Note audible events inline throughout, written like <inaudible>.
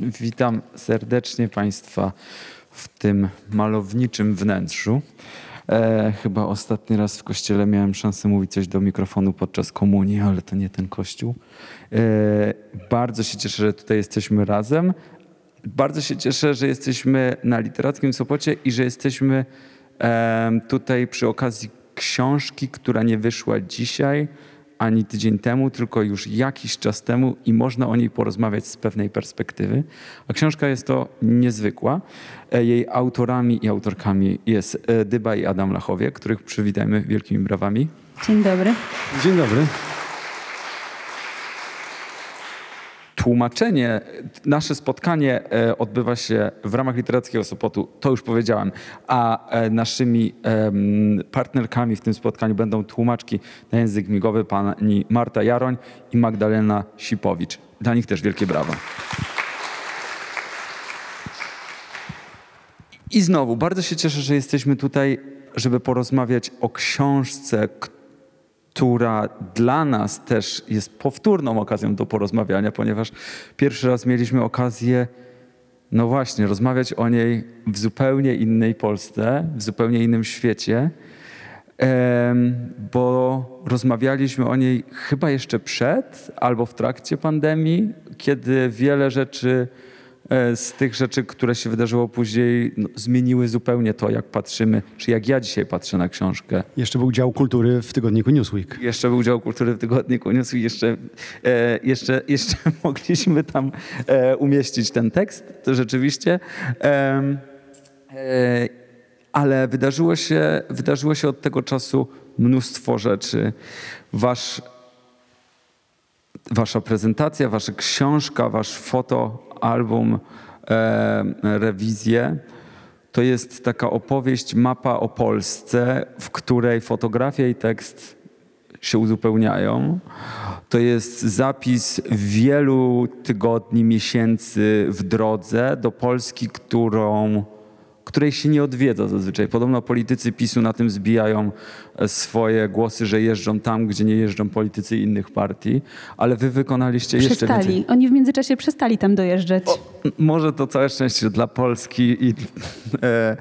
Witam serdecznie Państwa w tym malowniczym wnętrzu. E, chyba ostatni raz w kościele miałem szansę mówić coś do mikrofonu podczas komunii, ale to nie ten kościół. E, bardzo się cieszę, że tutaj jesteśmy razem. Bardzo się cieszę, że jesteśmy na Literackim Sopocie i że jesteśmy e, tutaj przy okazji książki, która nie wyszła dzisiaj ani tydzień temu, tylko już jakiś czas temu i można o niej porozmawiać z pewnej perspektywy. A książka jest to niezwykła. E, jej autorami i autorkami jest e, Dyba i Adam Lachowie, których przywitajmy wielkimi brawami. Dzień dobry. Dzień dobry. Tłumaczenie, nasze spotkanie e, odbywa się w ramach Literackiego Sopotu, to już powiedziałem, a e, naszymi partnerkami w tym spotkaniu będą tłumaczki na język migowy pani Marta Jaroń i Magdalena Sipowicz. Dla nich też wielkie brawa. I znowu, bardzo się cieszę, że jesteśmy tutaj, żeby porozmawiać o książce, która dla nas też jest powtórną okazją do porozmawiania, ponieważ pierwszy raz mieliśmy okazję, no właśnie, rozmawiać o niej w zupełnie innej Polsce, w zupełnie innym świecie, bo rozmawialiśmy o niej chyba jeszcze przed albo w trakcie pandemii, kiedy wiele rzeczy z tych rzeczy, które się wydarzyło później, no, zmieniły zupełnie to, jak patrzymy, czy jak ja dzisiaj patrzę na książkę. Jeszcze był dział kultury w tygodniku Newsweek. Jeszcze był dział kultury w tygodniku Newsweek, jeszcze, e, jeszcze, jeszcze <laughs> mogliśmy tam e, umieścić ten tekst, to rzeczywiście. E, ale wydarzyło się, wydarzyło się od tego czasu mnóstwo rzeczy. Wasz, wasza prezentacja, wasza książka, wasz foto album e, Rewizję. To jest taka opowieść, mapa o Polsce, w której fotografia i tekst się uzupełniają. To jest zapis wielu tygodni, miesięcy w drodze do Polski, którą której się nie odwiedza zazwyczaj. Podobno politycy PiSu na tym zbijają e, swoje głosy, że jeżdżą tam, gdzie nie jeżdżą politycy innych partii, ale wy wykonaliście przestali. jeszcze więcej. Oni w międzyczasie przestali tam dojeżdżać. O, może to całe szczęście dla Polski i, <laughs> e,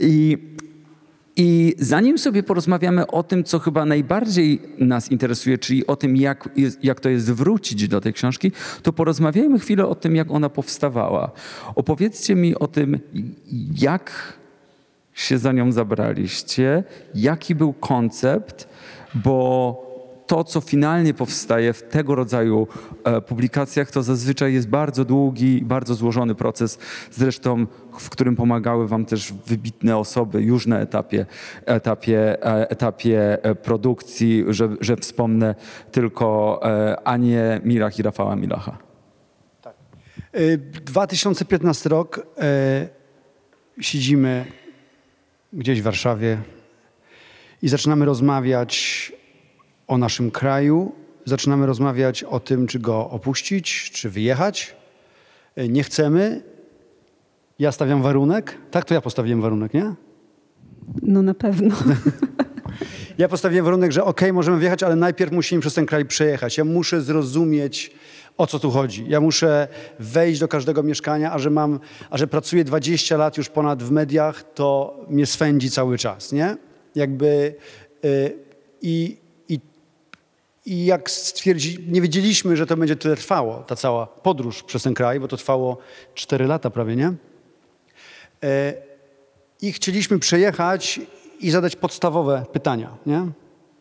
i i zanim sobie porozmawiamy o tym, co chyba najbardziej nas interesuje, czyli o tym, jak, jak to jest wrócić do tej książki, to porozmawiajmy chwilę o tym, jak ona powstawała. Opowiedzcie mi o tym, jak się za nią zabraliście, jaki był koncept, bo to, co finalnie powstaje w tego rodzaju e, publikacjach, to zazwyczaj jest bardzo długi, bardzo złożony proces, zresztą w którym pomagały Wam też wybitne osoby już na etapie, etapie, e, etapie e, produkcji, że, że wspomnę tylko Anię Milach i Rafała Milacha. Tak. 2015 rok. Siedzimy gdzieś w Warszawie i zaczynamy rozmawiać o naszym kraju. Zaczynamy rozmawiać o tym, czy go opuścić, czy wyjechać. E, nie chcemy. Ja stawiam warunek. Tak, to ja postawiłem warunek, nie? No na pewno. <laughs> Ja postawiłem warunek, że ok, możemy wyjechać, ale najpierw musimy przez ten kraj przejechać. Ja muszę zrozumieć, o co tu chodzi. Ja muszę wejść do każdego mieszkania, a że mam, a że pracuję 20 lat już ponad w mediach, to mnie swędzi cały czas, nie? Jakby yy, i i jak stwierdzi, nie wiedzieliśmy, że to będzie tyle trwało, ta cała podróż przez ten kraj, bo to trwało 4 lata prawie, nie? E, I chcieliśmy przejechać i zadać podstawowe pytania, nie?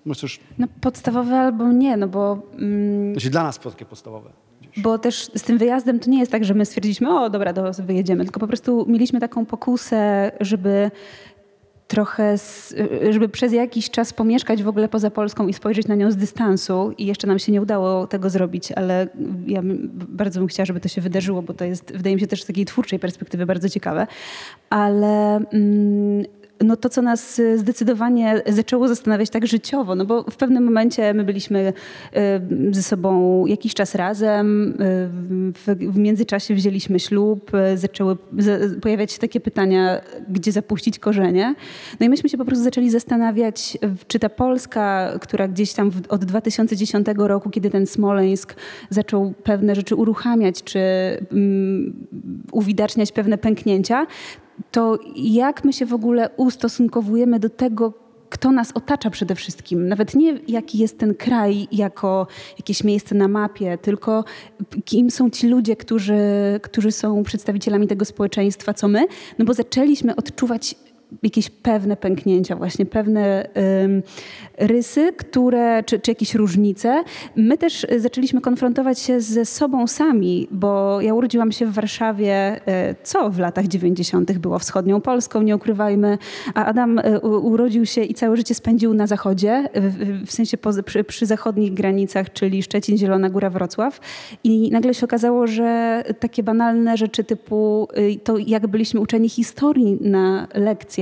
Możesz... No podstawowe albo nie, no bo... Mm, znaczy dla nas takie podstawowe. Bo też z tym wyjazdem to nie jest tak, że my stwierdziliśmy, o dobra, to wyjedziemy, tylko po prostu mieliśmy taką pokusę, żeby trochę, żeby przez jakiś czas pomieszkać w ogóle poza Polską i spojrzeć na nią z dystansu. I jeszcze nam się nie udało tego zrobić, ale ja bardzo bym chciała, żeby to się wydarzyło, bo to jest, wydaje mi się też z takiej twórczej perspektywy bardzo ciekawe. Ale mm, no to, co nas y, zdecydowanie zaczęło zastanawiać tak życiowo, no bo w pewnym momencie my byliśmy y, ze sobą jakiś czas razem, y, w, międzyczasie wzięliśmy ślub, zaczęły pojawiać się takie pytania, gdzie zapuścić korzenie. No i myśmy się po prostu zaczęli zastanawiać, czy ta Polska, która gdzieś tam od 2010 roku, kiedy ten Smoleńsk zaczął pewne rzeczy uruchamiać, czy mm, uwidaczniać pewne pęknięcia, to jak my się w ogóle ustosunkowujemy do tego, kto nas otacza przede wszystkim. Nawet nie jaki jest ten kraj jako jakieś miejsce na mapie, tylko kim są ci ludzie, którzy, którzy są przedstawicielami tego społeczeństwa, co my. No bo zaczęliśmy odczuwać jakieś pewne pęknięcia, właśnie pewne rysy, które, czy, czy jakieś różnice. My też zaczęliśmy konfrontować się ze sobą sami, bo ja urodziłam się w Warszawie, y, co w latach 90. było wschodnią Polską, nie ukrywajmy, a Adam u- urodził się i całe życie spędził na zachodzie, w, sensie przy, przy zachodnich granicach, czyli Szczecin, Zielona Góra, Wrocław. I nagle się okazało, że takie banalne rzeczy typu y, to, jak byliśmy uczeni historii na lekcjach,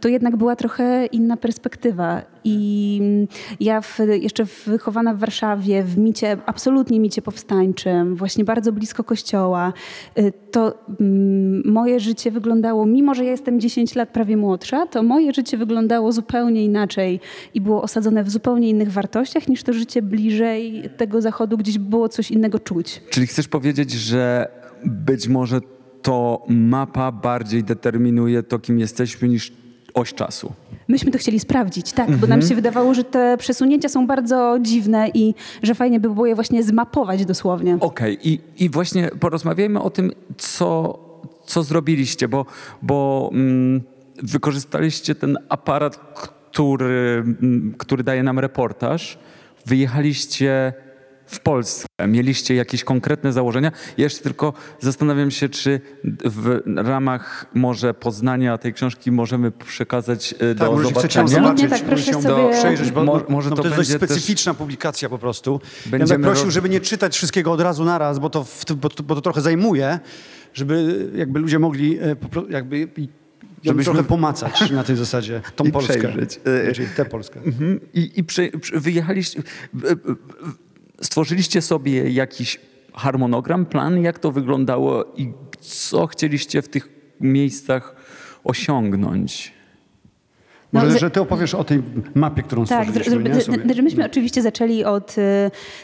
to jednak była trochę inna perspektywa. I mm, ja w, jeszcze wychowana w Warszawie, w micie, absolutnie micie powstańczym, właśnie bardzo blisko kościoła, y, to mm, moje życie wyglądało, mimo że ja jestem 10 lat prawie młodsza, to moje życie wyglądało zupełnie inaczej i było osadzone w zupełnie innych wartościach niż to życie bliżej tego zachodu, gdzieś było coś innego czuć. Czyli chcesz powiedzieć, że być może to mapa bardziej determinuje to, kim jesteśmy, niż oś czasu? Myśmy to chcieli sprawdzić, tak, bo nam się wydawało, że te przesunięcia są bardzo dziwne i że fajnie by było je właśnie zmapować dosłownie. Okej, I, i właśnie porozmawiajmy o tym, co, co zrobiliście, bo, bo mm, wykorzystaliście ten aparat, który, mm, który daje nam reportaż. Wyjechaliście w Polskę, mieliście jakieś konkretne założenia. Ja jeszcze tylko zastanawiam się, czy w ramach może poznania tej książki możemy przekazać e, Tak, do może zobaczenia. zobaczyć, tak, proszę sobie- przejrzeć, bo, Mo- może no, to to jest dość będzie też- specyficzna publikacja po prostu. ja Będziemy bym prosił, żeby nie czytać wszystkiego od razu naraz, bo to, w, bo, to- bo to trochę zajmuje, żeby jakby ludzie mogli e, jakby i- żeby Żebyśmy- trochę pomacać na tej zasadzie <laughs> tą I Polskę. przejrzeć. E, Czyli tę Polskę. Mhm. I, i prze, wyjechaliście, stworzyliście sobie jakiś harmonogram, plan, jak to wyglądało i co chcieliście w tych miejscach osiągnąć? Może, No, że ty opowiesz o tej mapie, którą Tak, stworzyliśmy, że myśmy oczywiście zaczęli od y,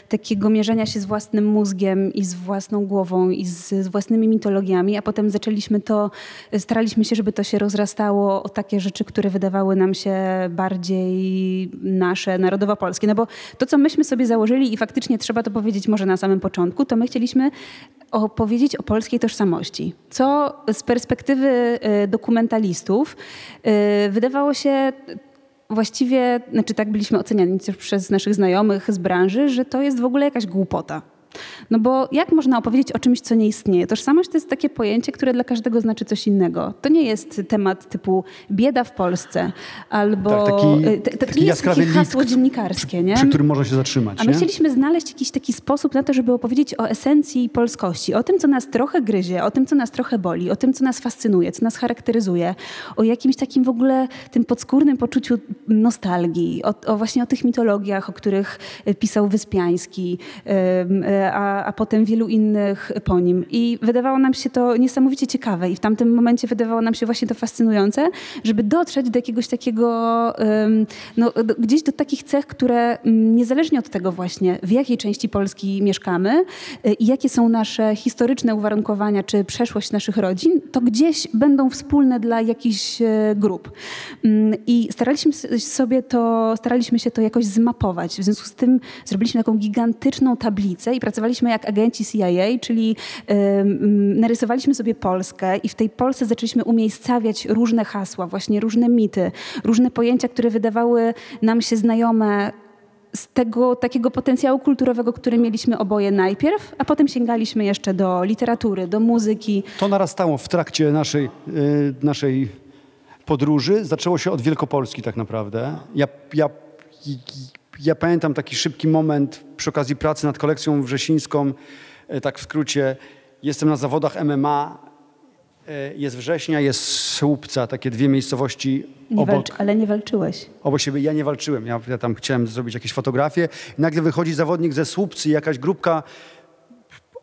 takiego mierzenia się z własnym mózgiem i z własną głową i z, z własnymi mitologiami, a potem zaczęliśmy to, staraliśmy się, żeby to się rozrastało o takie rzeczy, które wydawały nam się bardziej nasze, narodowo-polskie. No bo to, co myśmy sobie założyli i faktycznie trzeba to powiedzieć może na samym początku, to my chcieliśmy opowiedzieć o polskiej tożsamości, co z perspektywy y, dokumentalistów y, wydawało się właściwie, znaczy tak byliśmy oceniani też przez naszych znajomych z branży, że to jest w ogóle jakaś głupota. No bo jak można opowiedzieć o czymś, co nie istnieje? Tożsamość to jest takie pojęcie, które dla każdego znaczy coś innego. To nie jest temat typu bieda w Polsce, albo Tak, taki- y, to, to taki nie jest takie hasło list, dziennikarskie, nie? Przy którym można się zatrzymać. A my nie? chcieliśmy znaleźć jakiś taki sposób na to, żeby opowiedzieć o esencji polskości, o tym, co nas trochę gryzie, o tym, co nas trochę boli, o tym, co nas fascynuje, co nas charakteryzuje, o jakimś takim w ogóle tym podskórnym poczuciu nostalgii, o, o właśnie o tych mitologiach, o których e, pisał Wyspiański, e, a, a potem wielu innych po nim. I wydawało nam się to niesamowicie ciekawe i w tamtym momencie wydawało nam się właśnie to fascynujące, żeby dotrzeć do jakiegoś takiego, no, gdzieś do takich cech, które mm, niezależnie od tego właśnie, w jakiej części Polski mieszkamy y, i jakie są nasze historyczne uwarunkowania, czy przeszłość naszych rodzin, to gdzieś będą wspólne dla jakichś e, grup. Mm, I staraliśmy sobie to, staraliśmy się to jakoś zmapować. W związku z tym zrobiliśmy taką gigantyczną tablicę i pracowaliśmy jak agenci CIA, czyli narysowaliśmy sobie Polskę i w tej Polsce zaczęliśmy umiejscawiać różne hasła, właśnie różne mity, różne pojęcia, które wydawały nam się znajome z tego takiego potencjału kulturowego, który mieliśmy oboje najpierw, a potem sięgaliśmy jeszcze do literatury, do muzyki. To narastało w trakcie naszej, y, naszej podróży. Zaczęło się od Wielkopolski tak naprawdę. Ja, ja, ja pamiętam taki szybki moment przy okazji pracy nad kolekcją wrzesińską, y, tak w skrócie. Jestem na zawodach MMA, y, jest września, jest Słupca, takie dwie miejscowości Nie obok, walczy, ale nie walczyłeś. obok siebie. Ja nie walczyłem, ja, ja tam chciałem zrobić jakieś fotografie. I nagle wychodzi zawodnik ze Słupcy jakaś grupka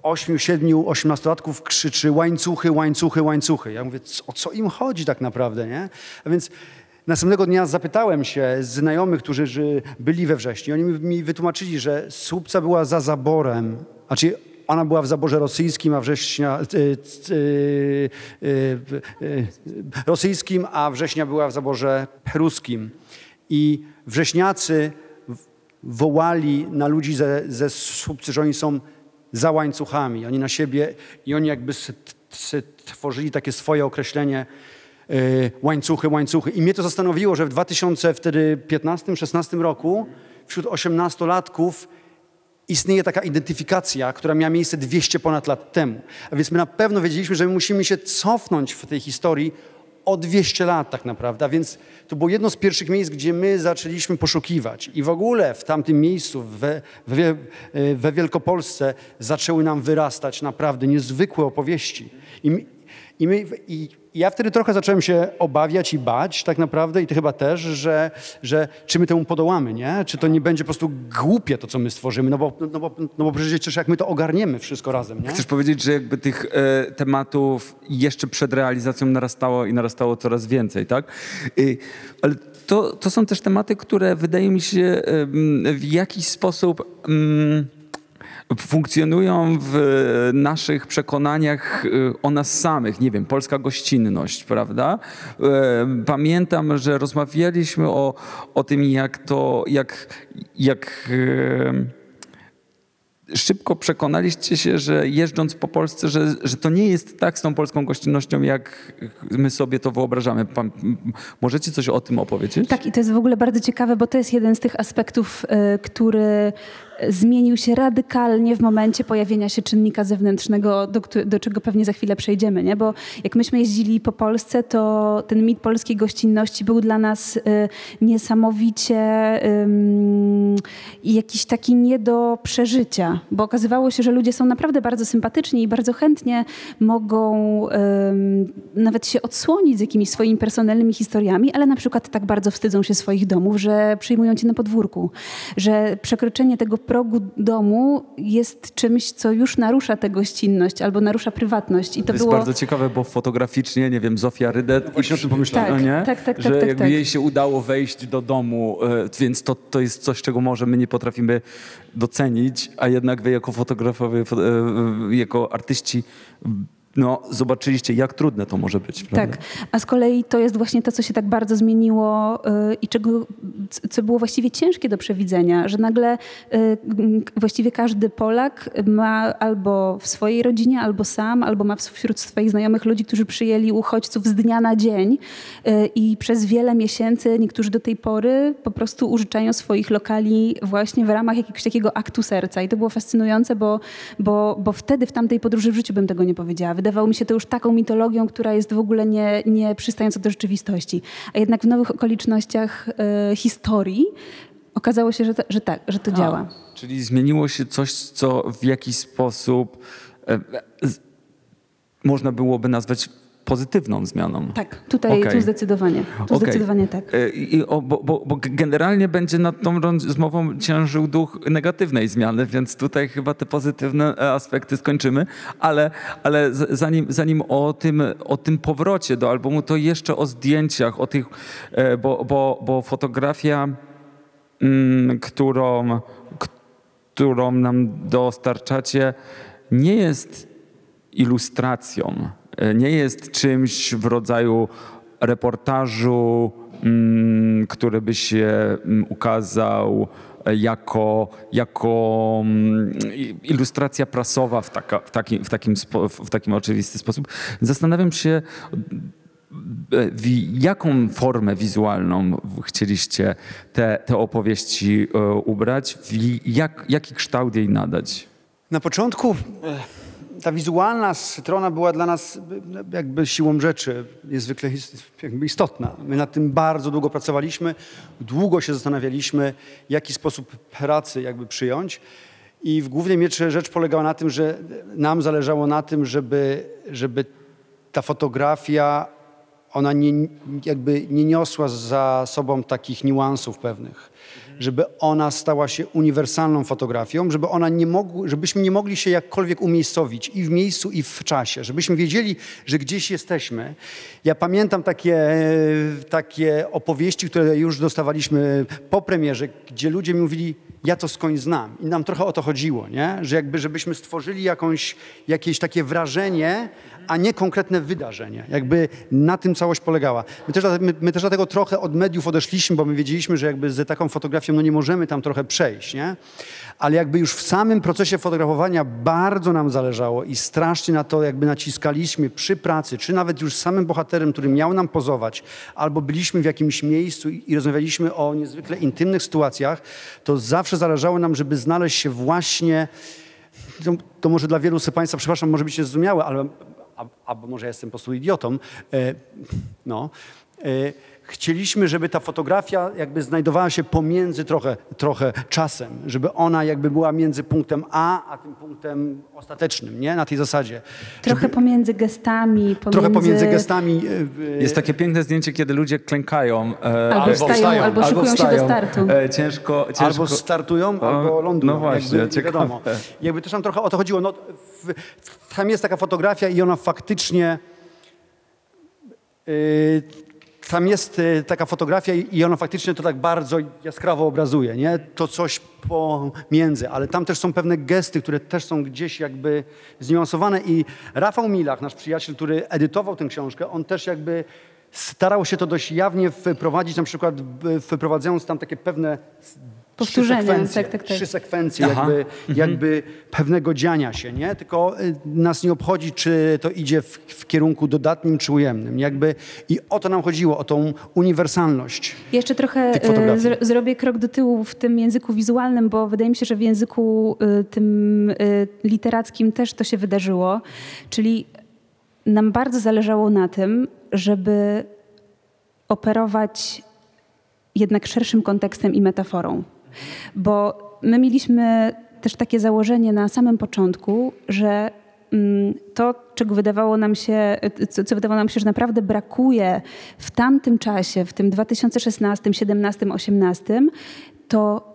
ośmiu, siedmiu, osiemnastolatków krzyczy łańcuchy, łańcuchy, łańcuchy. Ja mówię, o co im chodzi tak naprawdę, nie? A więc następnego dnia zapytałem się znajomych, którzy byli we wrześniu. Oni mi- wytłumaczyli, że Słupca była za zaborem, znaczy ona była w zaborze rosyjskim, a września... y, y, y, rosyjskim, a września była w zaborze pruskim. I wrześniacy wołali na ludzi ze, ze Słupcy, że oni są za łańcuchami. Oni na siebie i oni jakby tworzyli takie swoje określenie łańcuchy, łańcuchy. I mnie to zastanowiło, że w 2015-16 roku wśród osiemnastolatków istnieje taka identyfikacja, która miała miejsce 200 ponad lat temu. A więc my na pewno wiedzieliśmy, że my musimy się cofnąć w tej historii o 200 lat tak naprawdę. A więc to było jedno z pierwszych miejsc, gdzie my zaczęliśmy poszukiwać. I w ogóle w tamtym miejscu, we, we, we Wielkopolsce, zaczęły nam wyrastać naprawdę niezwykłe opowieści. I, i, my, I ja wtedy trochę zacząłem się obawiać i bać tak naprawdę i ty chyba też, że, że czy my temu podołamy, nie? Czy to nie będzie po prostu głupie to, co my stworzymy, no bo, no bo, no bo przecież jak my to ogarniemy wszystko razem, nie? Chcesz powiedzieć, że jakby tych e, tematów jeszcze przed realizacją narastało i narastało coraz więcej, tak? Y, ale to, to są też tematy, które wydaje mi się w jakiś sposób mm, funkcjonują w naszych przekonaniach y, o nas samych. Nie wiem, polska gościnność, prawda? E, Pamiętam, że rozmawialiśmy o, o tym, jak to, jak, jak szybko przekonaliście się, że jeżdżąc po Polsce, że, że to nie jest tak z tą polską gościnnością, jak my sobie to wyobrażamy. Pan, możecie coś o tym opowiedzieć? Tak, i to jest w ogóle bardzo ciekawe, bo to jest jeden z tych aspektów, który zmienił się radykalnie w momencie pojawienia się czynnika zewnętrznego, do, do czego pewnie za chwilę przejdziemy, nie? Bo jak myśmy jeździli po Polsce, to ten mit polskiej gościnności był dla nas y, niesamowicie ym, jakiś taki nie do przeżycia, bo okazywało się, że ludzie są naprawdę bardzo sympatyczni i bardzo chętnie mogą ym, nawet się odsłonić z jakimiś swoimi personalnymi historiami, ale na przykład tak bardzo wstydzą się swoich domów, że przyjmują cię na podwórku, że przekroczenie tego progu domu jest czymś, co już narusza tę gościnność albo narusza prywatność. I to, To jest było... bardzo ciekawe, bo fotograficznie, nie wiem, Zofia Rydet, właśnie o tym pomyślałem. Tak, no nie? tak, tak, że tak, tak, jakby tak. jej się udało wejść do domu, e, więc to, to jest coś, czego może my nie potrafimy docenić, a jednak wy jako fotografowie, fo- e, jako artyści, no, zobaczyliście, jak trudne to może być. Prawda? Tak, a z kolei to jest właśnie to, co się tak bardzo zmieniło y, i czego, co było właściwie ciężkie do przewidzenia, że nagle y, m, właściwie każdy Polak ma albo w swojej rodzinie, albo sam, albo ma wśród swoich znajomych ludzi, którzy przyjęli uchodźców z dnia na dzień y, i przez wiele miesięcy niektórzy do tej pory po prostu użyczają swoich lokali właśnie w ramach jakiegoś takiego aktu serca i to było fascynujące, bo, bo, bo wtedy w tamtej podróży w życiu bym tego nie powiedziała. Wydawało mi się to już taką mitologią, która jest w ogóle nie, nie przystająca do rzeczywistości. A jednak w nowych okolicznościach e, historii okazało się, że, to, że tak, że to działa. A, czyli zmieniło się coś, co w jakiś sposób e, z, można byłoby nazwać pozytywną zmianą. Tak, tutaj Okej. tu zdecydowanie. Tu Okej. zdecydowanie tak. E, I, o, bo, bo, bo generalnie będzie nad tą rozmową ciężył duch negatywnej zmiany, więc tutaj chyba te pozytywne e, aspekty skończymy, ale, ale zanim, zanim o, tym, o tym powrocie do albumu, to jeszcze o zdjęciach, o tych, e, bo, bo, bo fotografia, mm, którą, którą nam dostarczacie, nie jest ilustracją, e, nie jest czymś w rodzaju reportażu, mm, który by się mm, ukazał e, jako, jako mm, ilustracja prasowa w, taka, w, takim, w, takim, w takim oczywisty sposób. Zastanawiam się, e, jaką formę wizualną chcieliście te, te opowieści ubrać, jak, jaki kształt jej nadać? Na początku ta wizualna strona była dla nas jakby siłą rzeczy niezwykle jakby istotna. My nad tym bardzo długo pracowaliśmy, długo się zastanawialiśmy, jaki sposób pracy jakby przyjąć. I w głównej mierze rzecz polegała na tym, że nam zależało na tym, żeby, żeby ta fotografia ona nie, jakby nie niosła za sobą takich niuansów pewnych. Żeby ona stała się uniwersalną fotografią, żeby ona nie mogł, żebyśmy nie mogli się jakkolwiek umiejscowić i w miejscu, i w czasie, żebyśmy wiedzieli, że gdzieś jesteśmy. Ja pamiętam takie, takie opowieści, które już dostawaliśmy po premierze, gdzie ludzie mi mówili, ja to skądś znam. I nam trochę o to chodziło, nie? że jakby żebyśmy stworzyli jakąś, jakieś takie wrażenie, a nie konkretne wydarzenie. Jakby na tym całość polegała. My też, my, my też dlatego trochę od mediów odeszliśmy, bo my wiedzieliśmy, że jakby z taką fotografią no nie możemy tam trochę przejść, nie? Ale jakby już w samym procesie fotografowania bardzo nam zależało i strasznie na to jakby naciskaliśmy przy pracy, czy nawet już z samym bohaterem, który miał nam pozować, albo byliśmy w jakimś miejscu i, rozmawialiśmy o niezwykle intymnych sytuacjach, to zawsze zależało nam, żeby znaleźć się właśnie to, to może dla wielu z Państwa, przepraszam, może być niezrozumiałe, ale albo może jestem po prostu idiotą, e, no, e, chcieliśmy, żeby ta fotografia jakby znajdowała się pomiędzy trochę, trochę czasem, żeby ona jakby była między punktem A, a tym punktem ostatecznym, nie? Na tej zasadzie. Trochę pomiędzy gestami, pomiędzy... Trochę pomiędzy gestami. e, Jest takie piękne zdjęcie, kiedy ludzie klękają. e, Albo wstają, wstają, albo szykują się do wstają. startu. E, ciężko, ciężko. Albo startują, albo lądują. no właśnie, jakby, nie wiadomo. ciekawe. Jakby też nam trochę o to chodziło. No, w, w, tam jest taka fotografia i ona faktycznie... Yy, tam jest y, taka fotografia i ona faktycznie to tak bardzo jaskrawo obrazuje, nie? To coś pomiędzy, ale tam też są pewne gesty, które też są gdzieś jakby zniuansowane i Rafał Milach, nasz przyjaciel, który edytował tę książkę, on też jakby starał się to dość jawnie wprowadzić, na przykład wprowadzając tam takie pewne s- trzy Powtórzenia, sekwencje, tak, tak, tak. trzy sekwencje Aha. jakby, jakby pewnego dziania się, nie? Tylko y, nas nie obchodzi, czy to idzie w, w kierunku dodatnim, czy ujemnym. Jakby, I o to nam chodziło, o tą uniwersalność. Jeszcze trochę tych fotografii. zro- zrobię krok do tyłu w tym języku wizualnym, bo wydaje mi się, że w języku e, tym literackim też to się wydarzyło. Czyli nam bardzo zależało na tym, żeby operować jednak szerszym kontekstem i metaforą. Bo my mieliśmy też takie założenie na samym początku, że mm, to, czego wydawało nam się, co, wydawało nam się, że naprawdę brakuje w tamtym czasie, w tym 2016, 17, 18, to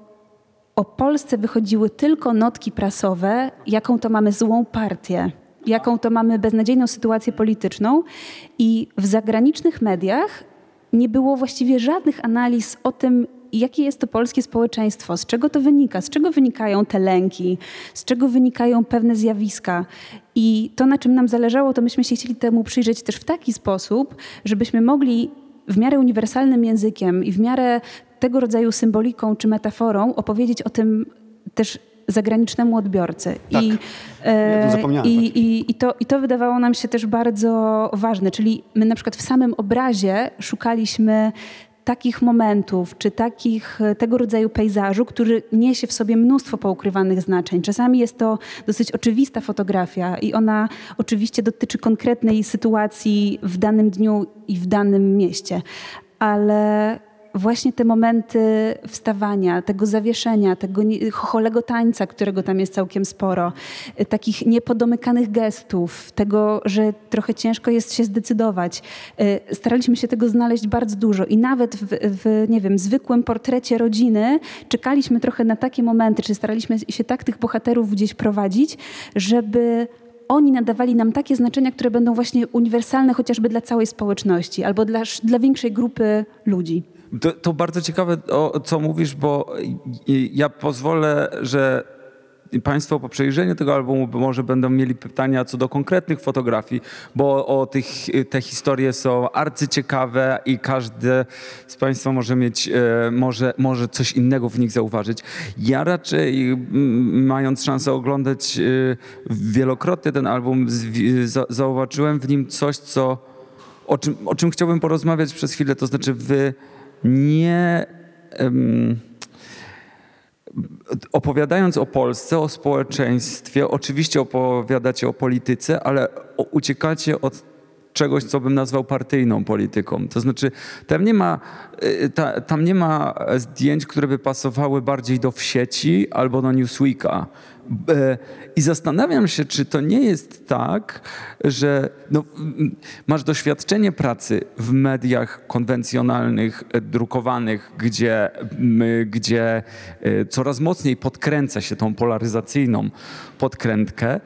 o Polsce wychodziły tylko notki prasowe, jaką to mamy złą partię, jaką to mamy beznadziejną sytuację polityczną i w zagranicznych mediach nie było właściwie żadnych analiz o tym, jakie jest to polskie społeczeństwo, z czego to wynika, z czego wynikają te lęki, z czego wynikają pewne zjawiska. I to, na czym nam zależało, to myśmy się chcieli temu przyjrzeć też w taki sposób, żebyśmy mogli w miarę uniwersalnym językiem i w miarę tego rodzaju symboliką czy metaforą opowiedzieć o tym też zagranicznemu odbiorcy. Tak. I, Ja to zapomniałem i, i, i, to, I to wydawało nam się też bardzo ważne. Czyli my na przykład w samym obrazie szukaliśmy takich momentów, czy takich, e, tego rodzaju pejzażu, który niesie w sobie mnóstwo poukrywanych znaczeń. Czasami jest to dosyć oczywista fotografia i ona oczywiście dotyczy konkretnej sytuacji w danym dniu i w danym mieście. Ale właśnie te momenty wstawania, tego zawieszenia, tego chocholego tańca, którego tam jest całkiem sporo, y, takich niepodomykanych gestów, tego, że trochę ciężko jest się zdecydować. Y, Staraliśmy się tego znaleźć bardzo dużo i nawet w, w nie wiem, zwykłym portrecie rodziny czekaliśmy trochę na takie momenty, czy staraliśmy się tak tych bohaterów gdzieś prowadzić, żeby oni nadawali nam takie znaczenia, które będą właśnie uniwersalne chociażby dla całej społeczności albo dla, dla większej grupy ludzi. To, to bardzo ciekawe, o, co mówisz, bo ja pozwolę, że Państwo po przejrzeniu tego albumu może będą mieli pytania co do konkretnych fotografii, bo o tych, te historie są arcyciekawe i każdy z Państwa może mieć, e, może, może coś innego w nich zauważyć. Ja raczej, m, mając szansę oglądać e, wielokrotnie ten album, zauważyłem w nim coś, co o czym, o czym chciałbym porozmawiać przez chwilę, to znaczy wy nie em, opowiadając o Polsce, o społeczeństwie, oczywiście opowiadacie o polityce, ale uciekacie od czegoś, co bym nazwał partyjną polityką. To znaczy, tam nie ma, y, ta, tam nie ma zdjęć, które by pasowały bardziej do wsieci albo do Newsweeka. E, I zastanawiam się, czy to nie jest tak, że no, masz doświadczenie pracy w mediach konwencjonalnych, e, drukowanych, gdzie, gdzie e, coraz mocniej podkręca się tą polaryzacyjną podkrętkę,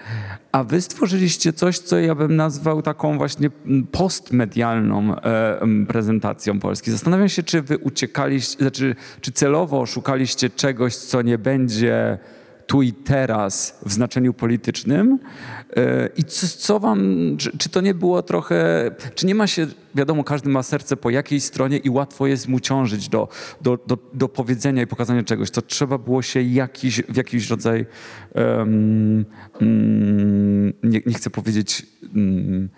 a wy stworzyliście coś, co ja bym nazwał taką właśnie postmedialną prezentacją Polski. Zastanawiam się, czy wy uciekaliście, znaczy, czy celowo szukaliście czegoś, co nie będzie tu i teraz w znaczeniu politycznym E, i co, co wam, czy, czy to nie było trochę, czy nie ma się, wiadomo, każdy ma serce po jakiej stronie i łatwo jest mu ciążyć do, do, do, do powiedzenia i pokazania czegoś, to trzeba było się jakiś, w jakiś rodzaj, um, um, nie, nie chcę powiedzieć um,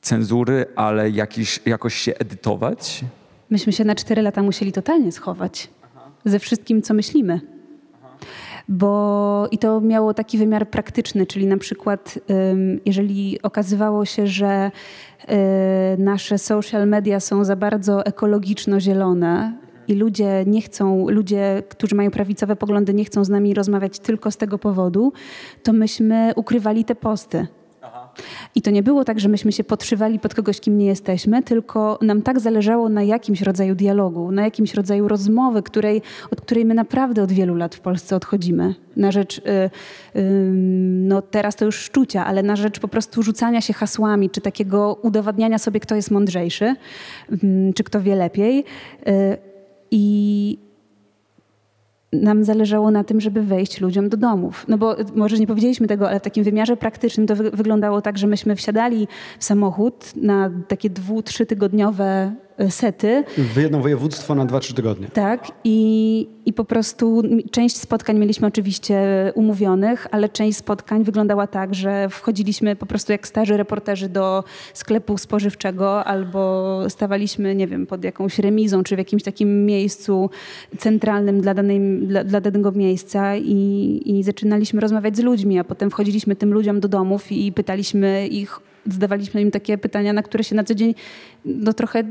cenzury, ale jakiś, jakoś się edytować? Myśmy się na cztery lata musieli totalnie schować ze wszystkim, co myślimy. Bo i to miało taki wymiar praktyczny, czyli na przykład, jeżeli okazywało się, że y, nasze social media są za bardzo ekologiczno-zielone, i ludzie nie chcą, ludzie, którzy mają prawicowe poglądy, nie chcą z nami rozmawiać tylko z tego powodu, to myśmy ukrywali te posty. I to nie było tak, że myśmy się podszywali pod kogoś, kim nie jesteśmy, tylko nam tak zależało na jakimś rodzaju dialogu, na jakimś rodzaju rozmowy, której, od której my naprawdę od wielu lat w Polsce odchodzimy. Na rzecz, y, y, no teraz to już szczucia, ale na rzecz po prostu rzucania się hasłami, czy takiego udowadniania sobie, kto jest mądrzejszy, y, czy kto wie lepiej. Y, I nam zależało na tym, żeby wejść ludziom do domów. No bo może nie powiedzieliśmy tego, ale w takim wymiarze praktycznym to wy wyglądało tak, że myśmy wsiadali w samochód na takie dwu, trzytygodniowe sety. W jedno województwo na 2-3 tygodnie. Tak i, i po prostu część spotkań mieliśmy oczywiście umówionych, ale część spotkań wyglądała tak, że wchodziliśmy po prostu jak starzy reporterzy do sklepu spożywczego albo stawaliśmy, nie wiem, pod jakąś remizą czy w jakimś takim miejscu centralnym dla, danej, dla, dla danego miejsca i, i zaczynaliśmy rozmawiać z ludźmi, a potem wchodziliśmy tym ludziom do domów i pytaliśmy ich zadawaliśmy im takie pytania, na które się na co dzień, no trochę,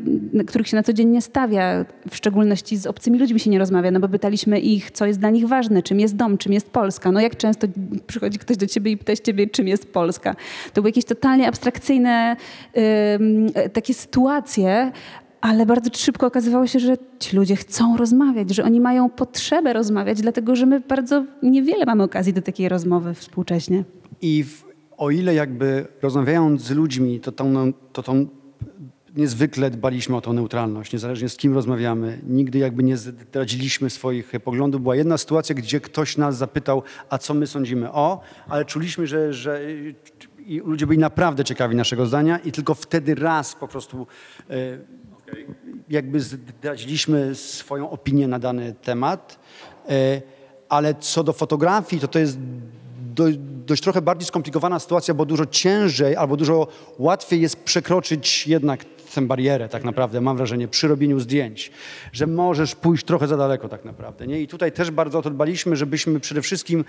których się na co dzień nie stawia. W szczególności z obcymi ludźmi się nie rozmawia, no bo pytaliśmy ich, co jest dla nich ważne, czym jest dom, czym jest Polska. No jak często przychodzi ktoś do ciebie i pyta ciebie, czym jest Polska. To były jakieś totalnie abstrakcyjne y, takie sytuacje, ale bardzo szybko okazywało się, że ci ludzie chcą rozmawiać, że oni mają potrzebę rozmawiać, dlatego że my bardzo niewiele mamy okazji do takiej rozmowy współcześnie. I w, o ile jakby rozmawiając z ludźmi, to tą, to tą niezwykle dbaliśmy o tą neutralność, niezależnie z kim rozmawiamy. Nigdy jakby nie zdradziliśmy swoich poglądów. Była jedna sytuacja, gdzie ktoś nas zapytał, a co my sądzimy o, ale czuliśmy, że, że i ludzie byli naprawdę ciekawi naszego zdania i tylko wtedy raz po prostu e, jakby zdradziliśmy swoją opinię na dany temat. E, ale co do fotografii, to to jest dość trochę bardziej skomplikowana sytuacja, bo dużo ciężej albo dużo łatwiej jest przekroczyć jednak tę barierę tak naprawdę, mam wrażenie, przy robieniu zdjęć, że możesz pójść trochę za daleko tak naprawdę. Nie? I tutaj też bardzo o to dbaliśmy, żebyśmy przede wszystkim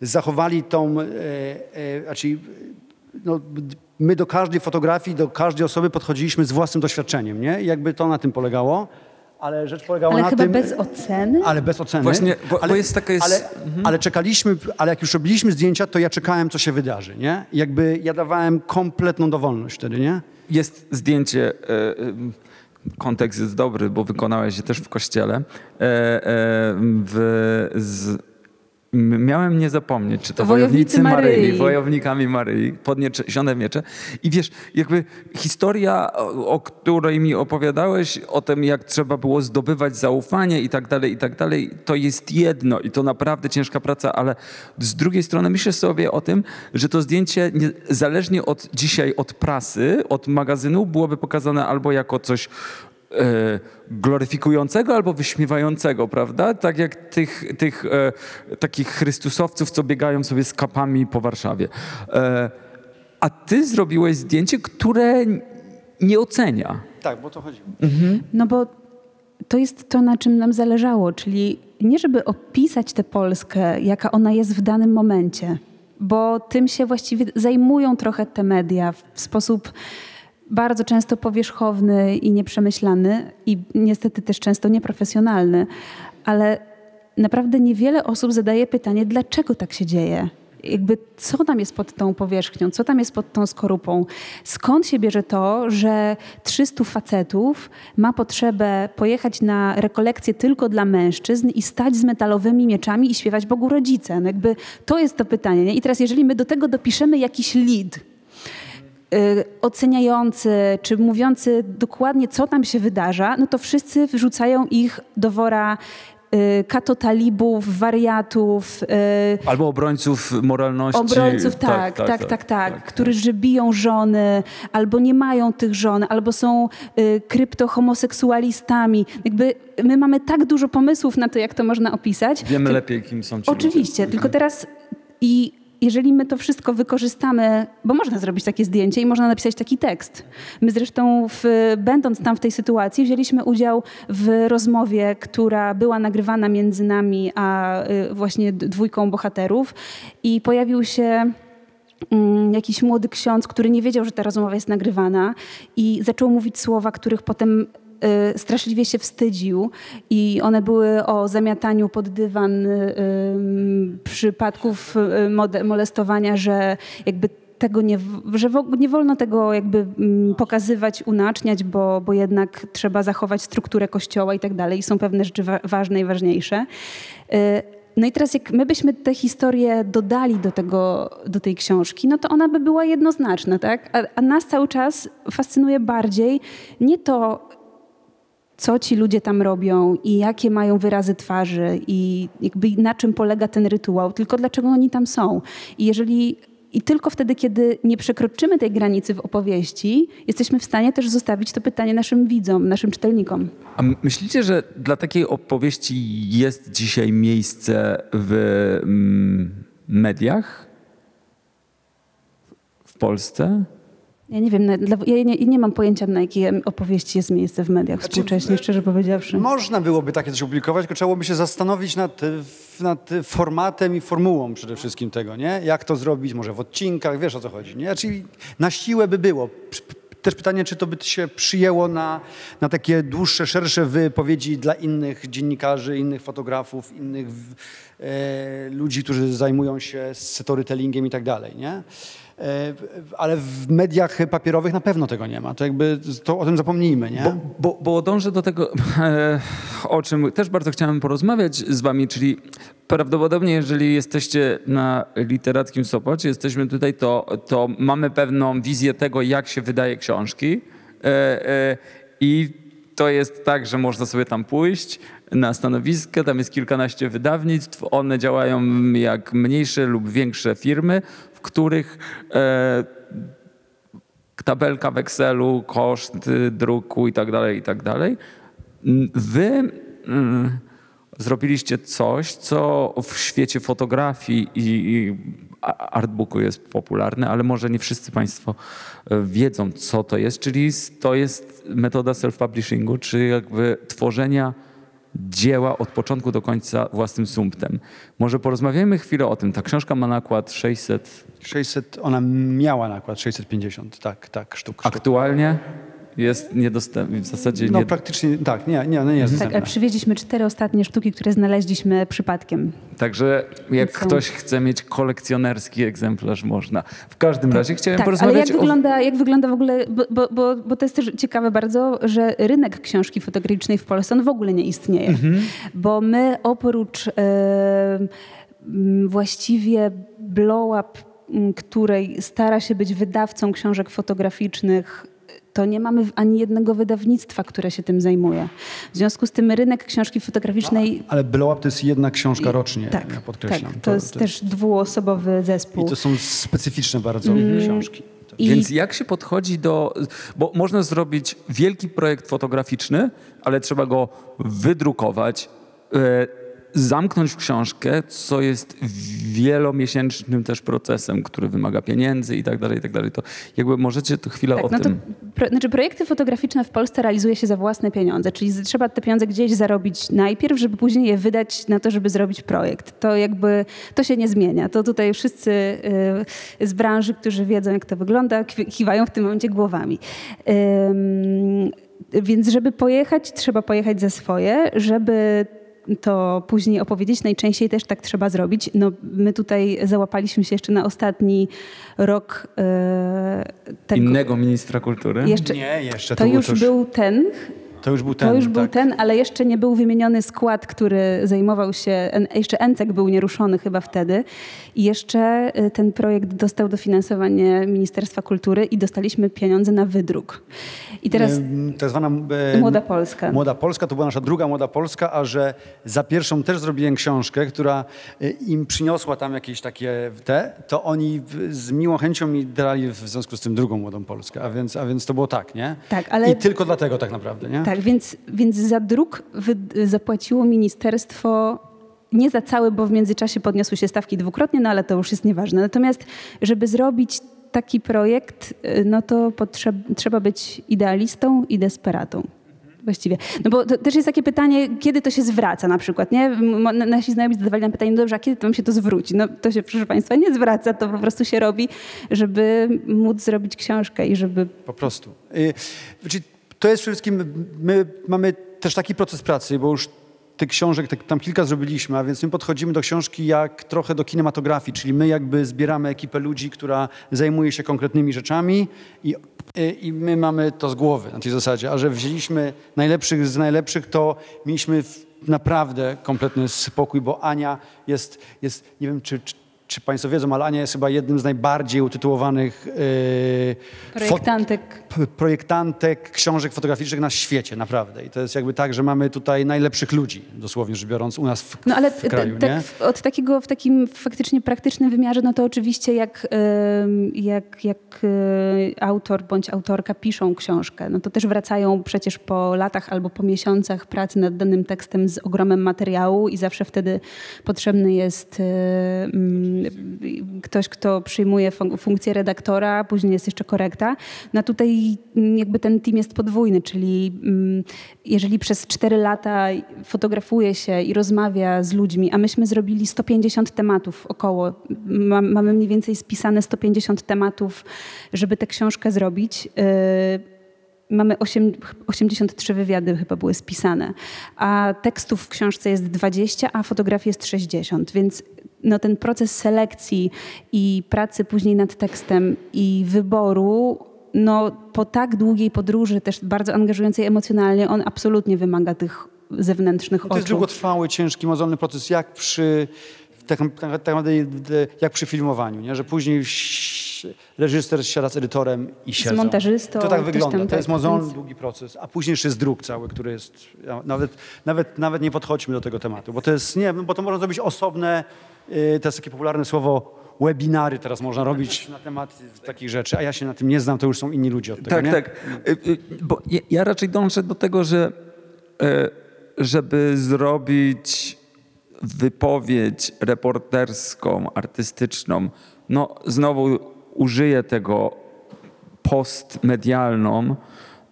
zachowali tą, e, e, znaczy, no, my do każdej fotografii, do każdej osoby podchodziliśmy z własnym doświadczeniem, nie? I jakby to na tym polegało. Ale rzecz polegała ale na chyba tym... bez oceny? Ale bez oceny. Właśnie, bo- ale, bo jest taka jest- Ale, ale czekaliśmy, ale jak już robiliśmy zdjęcia, to ja czekałem, co się wydarzy, nie? Jakby ja dawałem kompletną dowolność wtedy, nie? Jest zdjęcie, e, e, kontekst jest dobry, bo wykonałeś je też w kościele. E, e, w, z, miałem nie zapomnieć, czy to Wojownicy wojownicy Maryi, Maryi. wojownikami Maryi, podniesione miecze. I wiesz, jakby historia, o, której mi opowiadałeś, o tym, jak trzeba było zdobywać zaufanie i tak dalej, i tak dalej, to jest jedno i to naprawdę ciężka praca, ale z drugiej strony myślę sobie o tym, że to zdjęcie nie, zależnie od dzisiaj od prasy, od magazynu byłoby pokazane albo jako coś gloryfikującego albo wyśmiewającego, prawda? Tak jak tych, tych e, takich chrystusowców, co biegają sobie z kapami po Warszawie. E, a ty zrobiłeś zdjęcie, które nie ocenia. Tak, bo to chodziło. No bo to jest to, na czym nam zależało, czyli nie żeby opisać tę Polskę, jaka ona jest w danym momencie, bo tym się właściwie zajmują trochę te media w sposób bardzo często powierzchowny i nieprzemyślany i niestety też często nieprofesjonalny, ale naprawdę niewiele osób zadaje pytanie, dlaczego tak się dzieje. Jakby co tam jest pod tą powierzchnią, co tam jest pod tą skorupą. Skąd się bierze to, że 300 facetów ma potrzebę pojechać na rekolekcję tylko dla mężczyzn i stać z metalowymi mieczami i śpiewać Bogu rodzice? No jakby to jest to pytanie. Nie? I teraz jeżeli my do tego dopiszemy jakiś y, oceniający, czy mówiący dokładnie, co tam się wydarza, no to wszyscy wrzucają ich do wora y, katotalibów, wariatów, y, Albo obrońców moralności. obrońców, tak, tak, tak, tak, którzy biją żony, albo nie mają tych żon, albo są y, kryptohomoseksualistami. Jakby my mamy tak dużo pomysłów na to, jak to można opisać. Wiemy lepiej, kim są ci Oczywiście, tylko teraz i jeżeli my to wszystko wykorzystamy, bo można zrobić takie zdjęcie i można napisać taki tekst. My zresztą, w, będąc tam w tej sytuacji, wzięliśmy udział w rozmowie, która była nagrywana między nami a y, właśnie dwójką bohaterów i pojawił się mm, jakiś młody ksiądz, który nie wiedział, że ta rozmowa jest nagrywana i zaczął mówić słowa, których potem straszliwie się wstydził i one były o zamiataniu pod dywan y, przypadków y, mode- molestowania, że jakby tego nie, że nie wolno tego jakby mm, pokazywać, unaczniać, bo, bo jednak trzeba zachować strukturę kościoła i tak dalej. I są pewne rzeczy wa- ważne i ważniejsze. Y, no i teraz jak my byśmy tę historię dodali do, tego, do tej książki, no to ona by była jednoznaczna, tak? A, a nas cały czas fascynuje bardziej nie to, co ci ludzie tam robią i jakie mają wyrazy twarzy i jakby na czym polega ten rytuał, tylko dlaczego oni tam są. I jeżeli i tylko wtedy, kiedy nie przekroczymy tej granicy w opowieści, jesteśmy w stanie też zostawić to pytanie naszym widzom, naszym czytelnikom. A myślicie, że dla takiej opowieści jest dzisiaj miejsce w mm, mediach w Polsce? Ja nie wiem, ja nie, nie mam pojęcia, na jakie opowieści jest miejsce w mediach współcześnie, szczerze powiedziawszy. Można byłoby takie coś opublikować, tylko trzeba byłoby się zastanowić nad, w- nad formatem i formułą przede wszystkim tego, nie? Jak to zrobić, może w odcinkach, wiesz o co chodzi, nie? Czyli na siłę by było. Też pytanie, czy to by się przyjęło na, na takie dłuższe, szersze wypowiedzi dla innych dziennikarzy, innych fotografów, innych e, ludzi, którzy zajmują się storytellingiem i tak dalej, nie? E, ale w mediach papierowych na pewno tego nie ma. To jakby to o tym zapomnijmy, nie? Bo, bo, bo dążę do tego, e, o czym też bardzo chciałem porozmawiać z wami, czyli prawdopodobnie jeżeli jesteście na literackim Sopocie, jesteśmy tutaj, to, to mamy pewną wizję tego, jak się wydaje książki e, i to jest tak, że można sobie tam pójść na stanowiskę, tam jest kilkanaście wydawnictw, one działają jak mniejsze lub większe firmy, w których e, tabelka w Excelu, koszt y, druku i tak dalej, i tak dalej. Wy mm, zrobiliście coś, co w świecie fotografii i, artbooku jest popularne, ale może nie wszyscy Państwo e, wiedzą, co to jest, czyli to jest metoda self-publishingu, czy jakby tworzenia dzieła od początku do końca własnym sumptem. Może porozmawiajmy chwilę o tym. Ta książka ma nakład 600 600, ona miała nakład 650, tak, tak, sztuk. sztuk. Aktualnie jest niedostępny, w zasadzie No nie, praktycznie, tak, nie, nie, no nie jest Tak, dostępna. ale przywieźliśmy cztery ostatnie sztuki, które znaleźliśmy przypadkiem. Także jak Są. ktoś chce mieć kolekcjonerski egzemplarz, można. W każdym razie chciałem Tak, ale porozmawiać jak o... wygląda, jak wygląda w ogóle, bo, bo, bo, bo to jest też ciekawe bardzo, że rynek książki fotograficznej w Polsce on w ogóle nie istnieje. Mhm. Bo my oprócz m, właściwie blow up, m, której stara się być wydawcą książek fotograficznych, to nie mamy ani jednego wydawnictwa, które się tym zajmuje. W związku z tym rynek książki fotograficznej... Ale Blow Up to jest jedna książka rocznie, tak, ja podkreślam. tak, to, jest też dwuosobowy zespół. I to są specyficzne bardzo Mm. książki. I- Więc jak się podchodzi do... Bo można zrobić wielki projekt fotograficzny, ale trzeba go wydrukować, e, zamknąć w książkę, co jest wielomiesięcznym też procesem, który wymaga pieniędzy i tak dalej, i tak dalej. To jakby możecie tu chwilę o Tak, no to tym... pro, znaczy projekty fotograficzne w Polsce realizuje się za własne pieniądze, czyli trzeba te pieniądze gdzieś zarobić najpierw, żeby później je wydać na to, żeby zrobić projekt. To jakby, to się nie zmienia. To tutaj wszyscy y, z branży, którzy wiedzą, jak to wygląda, kiwają w tym momencie głowami. Ym, więc żeby pojechać, trzeba pojechać za swoje, żeby to później opowiedzieć. Najczęściej też tak trzeba zrobić. No, my tutaj załapaliśmy się jeszcze na ostatni rok e, tego. Innego ministra kultury? Jeszcze, Nie, jeszcze. to, to już też- był ten, To już był ten. to już był tak. ten, ale jeszcze nie był wymieniony skład, który zajmował się, jeszcze Encek był nieruszony chyba wtedy i jeszcze y, ten projekt dostał dofinansowanie Ministerstwa Kultury i dostaliśmy pieniądze na wydruk. I teraz Tak zwana Młoda Polska. Młoda Polska, to była nasza druga Młoda Polska, a że za pierwszą też zrobiłem książkę, która e, im przyniosła tam jakieś takie te, to oni z miłą chęcią mi dali w związku z tym drugą Młodą Polskę, a więc, a więc to było tak, nie? Tak, ale- I tylko dlatego tak naprawdę, nie? Tak, więc, więc za druk zapłaciło ministerstwo nie za cały, bo w międzyczasie podniosły się stawki dwukrotnie, no ale to już jest nieważne. Natomiast, żeby zrobić taki projekt, y, no to potrzeb, trzeba być idealistą i desperatą. Właściwie. No bo też jest takie pytanie, kiedy to się zwraca na przykład, nie? Nasi znajomi zadawali nam pytanie, no dobrze, a kiedy to wam się to zwróci? No to się, proszę Państwa, nie zwraca, to po prostu się robi, żeby móc zrobić książkę i żeby Po prostu. Y, Znaczy, to jest przede wszystkim, my mamy też taki proces pracy, bo już tych książek tak, tam kilka zrobiliśmy, a więc my podchodzimy do książki jak trochę do kinematografii, czyli my jakby zbieramy ekipę ludzi, która zajmuje się konkretnymi rzeczami i, i my mamy to z głowy na tej zasadzie, a że wzięliśmy najlepszych z najlepszych, to mieliśmy naprawdę kompletny spokój, bo Ania jest, jest nie wiem czy, czy, czy Państwo wiedzą, ale Ania jest chyba jednym z najbardziej utytułowanych yy, projektantek projektantek książek fotograficznych na świecie, naprawdę. I to jest jakby tak, że mamy tutaj najlepszych ludzi, dosłownie rzecz biorąc, u nas w, No ale w kraju, tak od takiego, w takim faktycznie praktycznym wymiarze, no to oczywiście jak, ym, jak, jak y, autor bądź autorka piszą książkę, no to też wracają przecież po latach albo po miesiącach pracy nad danym tekstem z ogromem materiału i zawsze wtedy potrzebny jest y, mm, ktoś, kto przyjmuje fun- funkcję redaktora, później jest jeszcze korekta. No tutaj jakby ten team jest podwójny, czyli mm, jeżeli przez 4 lata fotografuje się i rozmawia z ludźmi, a myśmy zrobili 150 tematów około, ma, mamy mniej więcej spisane 150 tematów, żeby tę książkę zrobić. Yy, Mamy osiem- 83 wywiady chyba były spisane, a tekstów w książce jest 20, a fotografii jest 60, więc no ten proces selekcji i pracy później nad tekstem i wyboru, no po tak długiej podróży, też bardzo angażującej emocjonalnie, on absolutnie wymaga tych zewnętrznych No to jest oczu. długotrwały, ciężki, mozolny proces, jak przy, tak, tak, tak jak przy filmowaniu, nie? że później reżyser siada z edytorem i siedzą. montażystą, To tak wygląda, tam to tak, jest mozolny, więc- długi proces, a później jeszcze jest druk cały, który jest, ja nawet, nawet, nawet nie podchodźmy do tego tematu, bo to jest, nie bo to można zrobić osobne, y, to jest takie popularne słowo, webinary teraz można robić na temat takich rzeczy, a ja się na tym nie znam, to już są inni ludzie od tego, Tak, nie? tak. Y, y, Bo ja, ja raczej dążę do tego, że e, żeby zrobić wypowiedź reporterską, artystyczną, no znowu użyję tego postmedialną,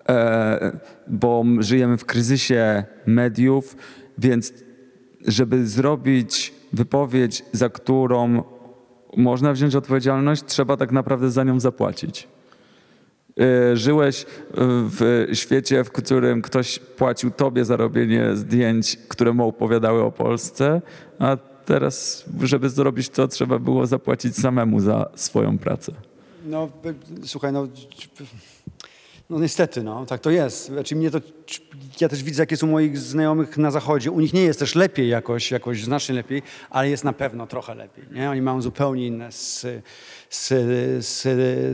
e, bo żyjemy w kryzysie mediów, więc żeby zrobić wypowiedź, za którą można wziąć odpowiedzialność, trzeba tak naprawdę za nią zapłacić. E, Żyłeś w świecie, w którym ktoś płacił tobie za robienie zdjęć, które mu opowiadały o Polsce, a teraz, żeby zrobić to, trzeba było zapłacić samemu za swoją pracę. No, y, słuchaj, no, no niestety, no, tak to jest. Znaczy mnie to, ja też widzę, jakie są moich znajomych na zachodzie. U nich nie jest też lepiej jakoś, jakoś znacznie lepiej, ale jest na pewno trochę lepiej, nie? Oni mają zupełnie inne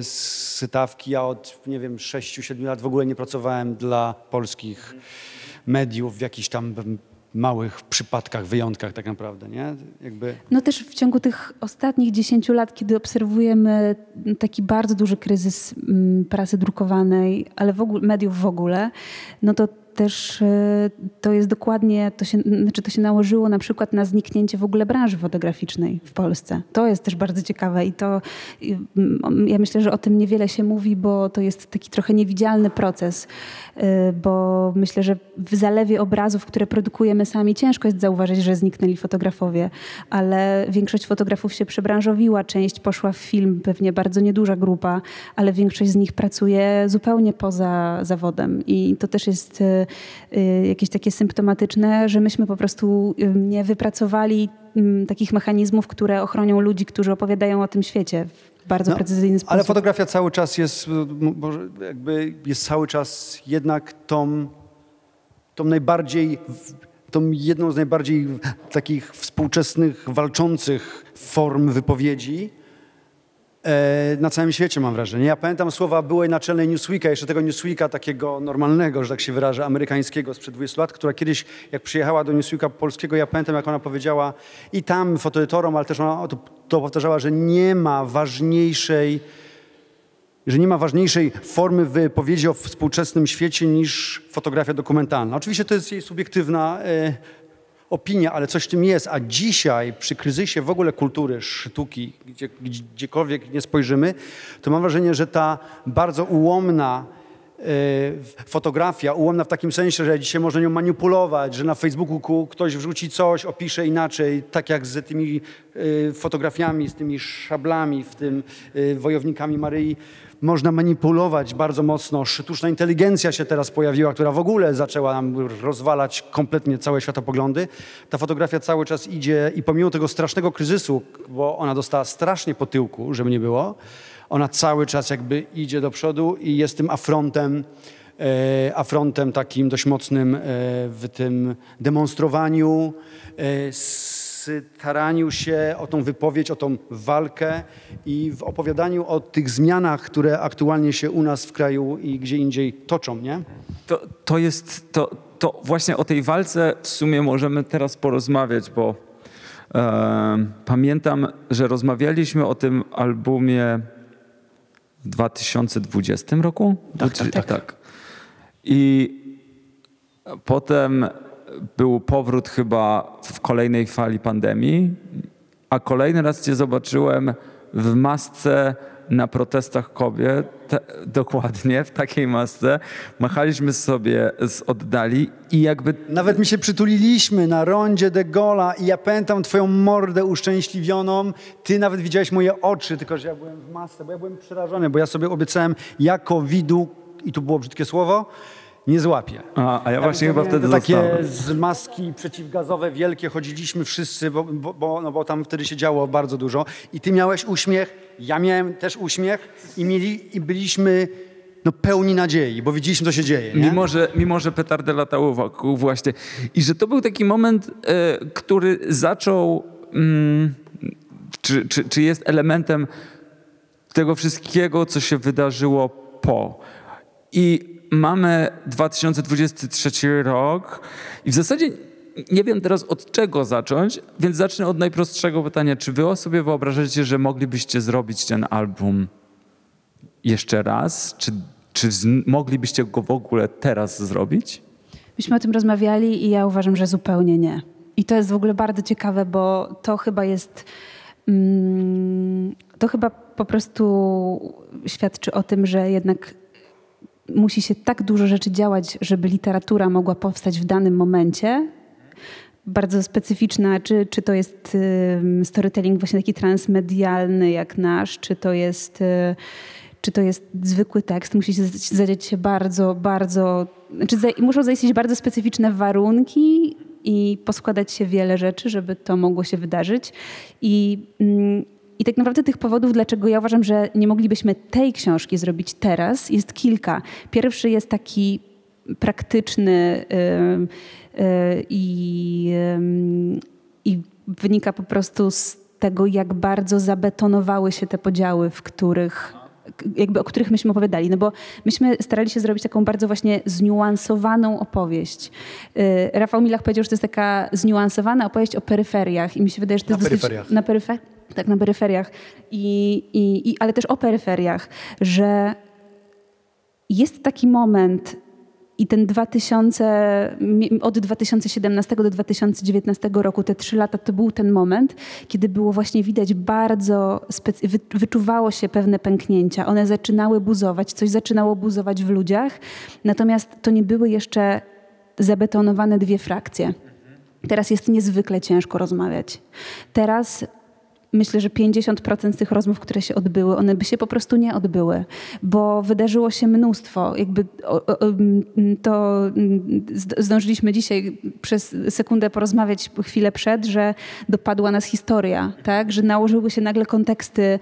sytawki. Ja od, nie wiem, 6-7 lat w ogóle nie pracowałem dla polskich mediów w jakichś tam małych przypadkach, wyjątkach tak naprawdę, nie? Jakby... No też w ciągu tych ostatnich 10 lat, kiedy obserwujemy taki bardzo duży kryzys mm, prasy drukowanej, ale w ogóle, mediów w ogóle, no to też e, to jest dokładnie, to się, znaczy to się nałożyło na przykład na zniknięcie w ogóle branży fotograficznej w Polsce. To jest też bardzo ciekawe i to mm, ja myślę, że o tym niewiele się mówi, bo to jest taki trochę niewidzialny proces, e, bo myślę, że w zalewie obrazów, które produkujemy sami, ciężko jest zauważyć, że zniknęli fotografowie, ale większość fotografów się przebranżowiła, część poszła w film, pewnie bardzo nieduża grupa, ale większość z nich pracuje zupełnie poza zawodem i to też jest y, jakieś takie symptomatyczne, że myśmy po prostu y, nie wypracowali mm, takich mechanizmów, które ochronią ludzi, którzy opowiadają o tym świecie w bardzo No, precyzyjny sposób. Ale fotografia cały czas jest, m- może jakby jest cały czas jednak tą, tą najbardziej, tą jedną z najbardziej takich współczesnych, walczących form wypowiedzi na całym świecie mam wrażenie. Ja pamiętam słowa byłej naczelnej Newsweeka, jeszcze tego Newsweeka takiego normalnego, że tak się wyrażę, amerykańskiego sprzed 20 lat, która kiedyś, jak przyjechała do Newsweeka polskiego, ja pamiętam, jak ona powiedziała i tam fotoedytorom, ale też ona to, to powtarzała, że nie ma ważniejszej że nie ma ważniejszej formy wypowiedzi o współczesnym świecie niż fotografia dokumentalna. Oczywiście to jest jej subiektywna e, opinia, ale coś w tym jest. A dzisiaj przy kryzysie w ogóle kultury, sztuki, gdzie, gdziekolwiek nie spojrzymy, to mam wrażenie, że ta bardzo ułomna e, fotografia, ułomna w takim sensie, że dzisiaj można nią manipulować, że na Facebooku ku- ktoś wrzuci coś, opisze inaczej, tak jak z tymi e, fotografiami, z tymi szablami, w tym e, wojownikami Maryi. Można manipulować bardzo mocno. Sztuczna inteligencja się teraz pojawiła, która w ogóle zaczęła nam rozwalać kompletnie całe światopoglądy. Ta fotografia cały czas idzie i pomimo tego strasznego kryzysu, bo ona dostała strasznie po tyłku, żeby nie było, ona cały czas jakby idzie do przodu i jest tym afrontem, e, afrontem takim dość mocnym e, w tym demonstrowaniu, staraniu się o tą wypowiedź, o tą walkę i w opowiadaniu o tych zmianach, które aktualnie się u nas w kraju i gdzie indziej toczą, nie? To, to jest, to, to właśnie o tej walce w sumie możemy teraz porozmawiać, bo e, pamiętam, że rozmawialiśmy o tym albumie w 2020 roku? Tak, Czy- tak, tak. I potem był powrót chyba w kolejnej fali pandemii, a kolejny raz cię zobaczyłem w masce na protestach kobiet, dokładnie w takiej masce. Machaliśmy sobie z oddali i jakby Nawet mi się przytuliliśmy na rondzie de Gola i ja pamiętam twoją mordę uszczęśliwioną. Ty nawet widziałeś moje oczy, tylko że ja byłem w masce, bo ja byłem przerażony, bo ja sobie obiecałem jako widu, i tu było brzydkie słowo, nie złapię. A, a ja właśnie chyba wtedy Takie zostałem. z maski przeciwgazowe wielkie chodziliśmy wszyscy, bo, bo, bo, no bo tam wtedy się działo bardzo dużo. I ty miałeś uśmiech, ja miałem też uśmiech i, mieli, i byliśmy no, pełni nadziei, bo widzieliśmy, co się dzieje. Nie? Mimo że, mimo, że petardy latały wokół właśnie. I że to był taki moment, e, który zaczął, mm, czy, czy, czy jest elementem tego wszystkiego, co się wydarzyło po. I mamy 2023 rok i w zasadzie nie wiem teraz od czego zacząć, więc zacznę od najprostszego pytania. Czy wy sobie wyobrażacie, że moglibyście zrobić ten album jeszcze raz? Czy, czy moglibyście go w ogóle teraz zrobić? Myśmy o tym rozmawiali i ja uważam, że zupełnie nie. I to jest w ogóle bardzo ciekawe, bo to chyba jest. Mm, to chyba po prostu świadczy o tym, że jednak musi się tak dużo rzeczy działać, żeby literatura mogła powstać w danym momencie. Bardzo specyficzna, czy, czy to jest ym, storytelling właśnie taki transmedialny jak nasz, czy to jest. y, czy to jest zwykły tekst, musi się zadziać się bardzo, bardzo, znaczy za, muszą zaistnieć bardzo specyficzne warunki i poskładać się wiele rzeczy, żeby to mogło się wydarzyć. I, mm, I tak naprawdę tych powodów, dlaczego ja uważam, że nie moglibyśmy tej książki zrobić teraz, jest kilka. Pierwszy jest taki praktyczny y, i, ym, i wynika po prostu z tego, jak bardzo zabetonowały się te podziały, w których jakby o których myśmy opowiadali, no bo myśmy starali się zrobić taką bardzo właśnie zniuansowaną opowieść. Y, Rafał Milach powiedział, że to jest taka zniuansowana opowieść o peryferiach i mi się wydaje, że to Na jest dosyć... peryferiach. Na peryfer... Tak, na peryferiach. I, i, i, ale też o peryferiach, że jest taki moment i ten 2000, mi- od 2017 do 2019 roku, te trzy lata, to był ten moment, kiedy było właśnie widać bardzo, specy- wy, wyczuwało się pewne pęknięcia. One zaczynały buzować, coś zaczynało buzować w ludziach, natomiast to nie były jeszcze zabetonowane dwie frakcje. Teraz jest niezwykle ciężko rozmawiać. Teraz myślę, że 50% z tych rozmów, które się odbyły, one by się po prostu nie odbyły, bo wydarzyło się mnóstwo. Jakby to zd- zdążyliśmy dzisiaj przez sekundę porozmawiać chwilę przed, że dopadła nas historia, tak? że nałożyły się nagle konteksty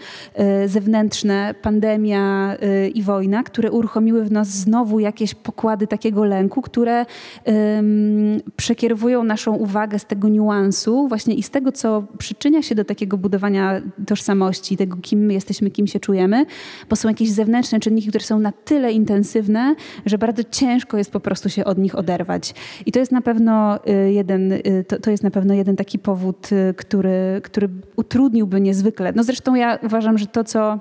y, zewnętrzne, pandemia y, i wojna, które uruchomiły w nas znowu jakieś pokłady takiego lęku, które przekierowują naszą uwagę z tego niuansu właśnie i z tego, co przyczynia się do takiego budowania tożsamości, tego, kim my jesteśmy, kim się czujemy, bo są jakieś zewnętrzne czynniki, które są na tyle intensywne, że bardzo ciężko jest po prostu się od nich oderwać. I to jest na pewno y, jeden, y, to, to jest na pewno jeden taki powód, y, który, który utrudniłby niezwykle. No zresztą ja uważam, że to, co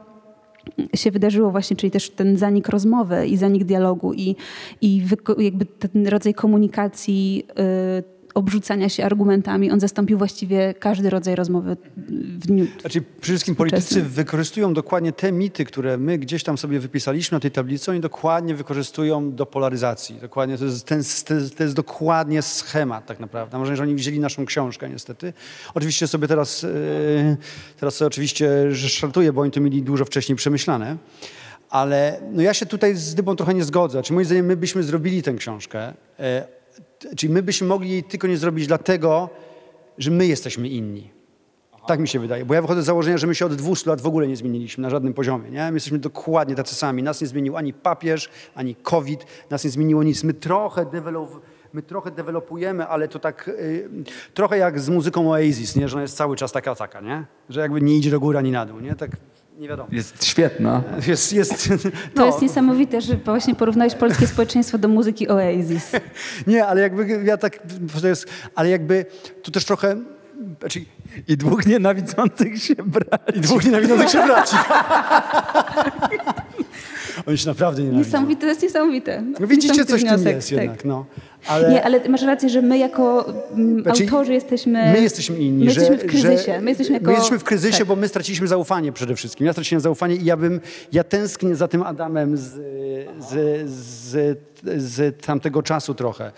się wydarzyło właśnie, czyli też ten zanik rozmowy i zanik dialogu i, i jakby ten rodzaj komunikacji, y, obrzucania się argumentami, on zastąpił właściwie każdy rodzaj rozmowy w dniu. Znaczy, przede wszystkim politycy wykorzystują dokładnie te mity, które my gdzieś tam sobie wypisaliśmy na tej tablicy, oni dokładnie wykorzystują do polaryzacji. Dokładnie, to jest, ten, to jest, dokładnie schemat tak naprawdę. Może, że oni wzięli naszą książkę niestety. Oczywiście sobie teraz, yy, teraz sobie oczywiście żartuję, bo oni to mieli dużo wcześniej przemyślane. Ale no ja się tutaj z Dybą trochę nie zgodzę. Czy moim zdaniem my byśmy zrobili tę książkę, e, czyli my byśmy mogli jej tylko nie zrobić dlatego, że my jesteśmy inni. Tak mi się wydaje, bo ja wychodzę z założenia, że my się od 200 lat w ogóle nie zmieniliśmy na żadnym poziomie. Nie? My jesteśmy dokładnie tacy sami. Nas nie zmienił ani papież, ani COVID, nas nie zmieniło nic. My trochę, develop, my trochę dewelopujemy, ale to tak y, trochę jak z muzyką Oasis, nie? że ona jest cały czas taka, taka, nie? że jakby nie idzie do góry ani na dół. Nie? Tak nie wiadomo. Jest świetna. Jest, jest, <laughs> To no, jest niesamowite, że właśnie porównałeś polskie społeczeństwo do muzyki Oasis. <laughs> Nie, ale jakby ja tak, to jest, ale jakby tu też trochę, znaczy, I dwóch nienawidzących się braci. i dwóch nienawidzących się braci. <laughs> Oni się naprawdę nienawidzą. Niesamowite, to jest niesamowite. No widzicie, coś w tym jest tak. jednak, no. Ale, Nie, ale masz rację, że my jako mm, Znaczy, autorzy jesteśmy... My jesteśmy inni. My że, jesteśmy w kryzysie. Że, my jesteśmy jako... my jesteśmy w kryzysie, tak. bo my straciliśmy zaufanie przede wszystkim. Ja straciłem zaufanie i ja bym, ja tęsknię za tym Adamem z, z, z, z tamtego czasu trochę.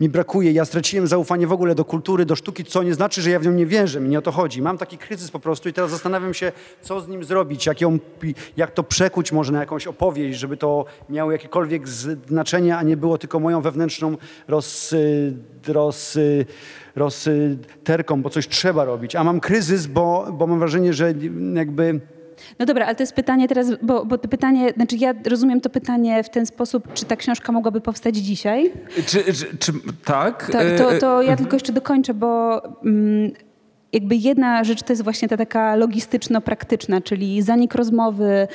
Mi brakuje, ja straciłem zaufanie w ogóle do kultury, do sztuki, co nie znaczy, że ja w nią nie wierzę, mi nie o to chodzi. Mam taki kryzys po prostu i teraz zastanawiam się, co z nim zrobić, jak, ją, jak to przekuć może na jakąś opowieść, żeby to miało jakiekolwiek znaczenie, a nie było tylko moją wewnętrzną roz, roz, rozterką, bo coś trzeba robić. A mam kryzys, bo, bo mam wrażenie, że jakby... No dobra, ale to jest pytanie teraz, bo, bo to pytanie, znaczy ja rozumiem to pytanie w ten sposób, czy ta książka mogłaby powstać dzisiaj? Czy, czy, czy tak? To, E, to, to ja tylko jeszcze dokończę, bo mm, jakby jedna rzecz to jest właśnie ta taka logistyczno-praktyczna, czyli zanik rozmowy,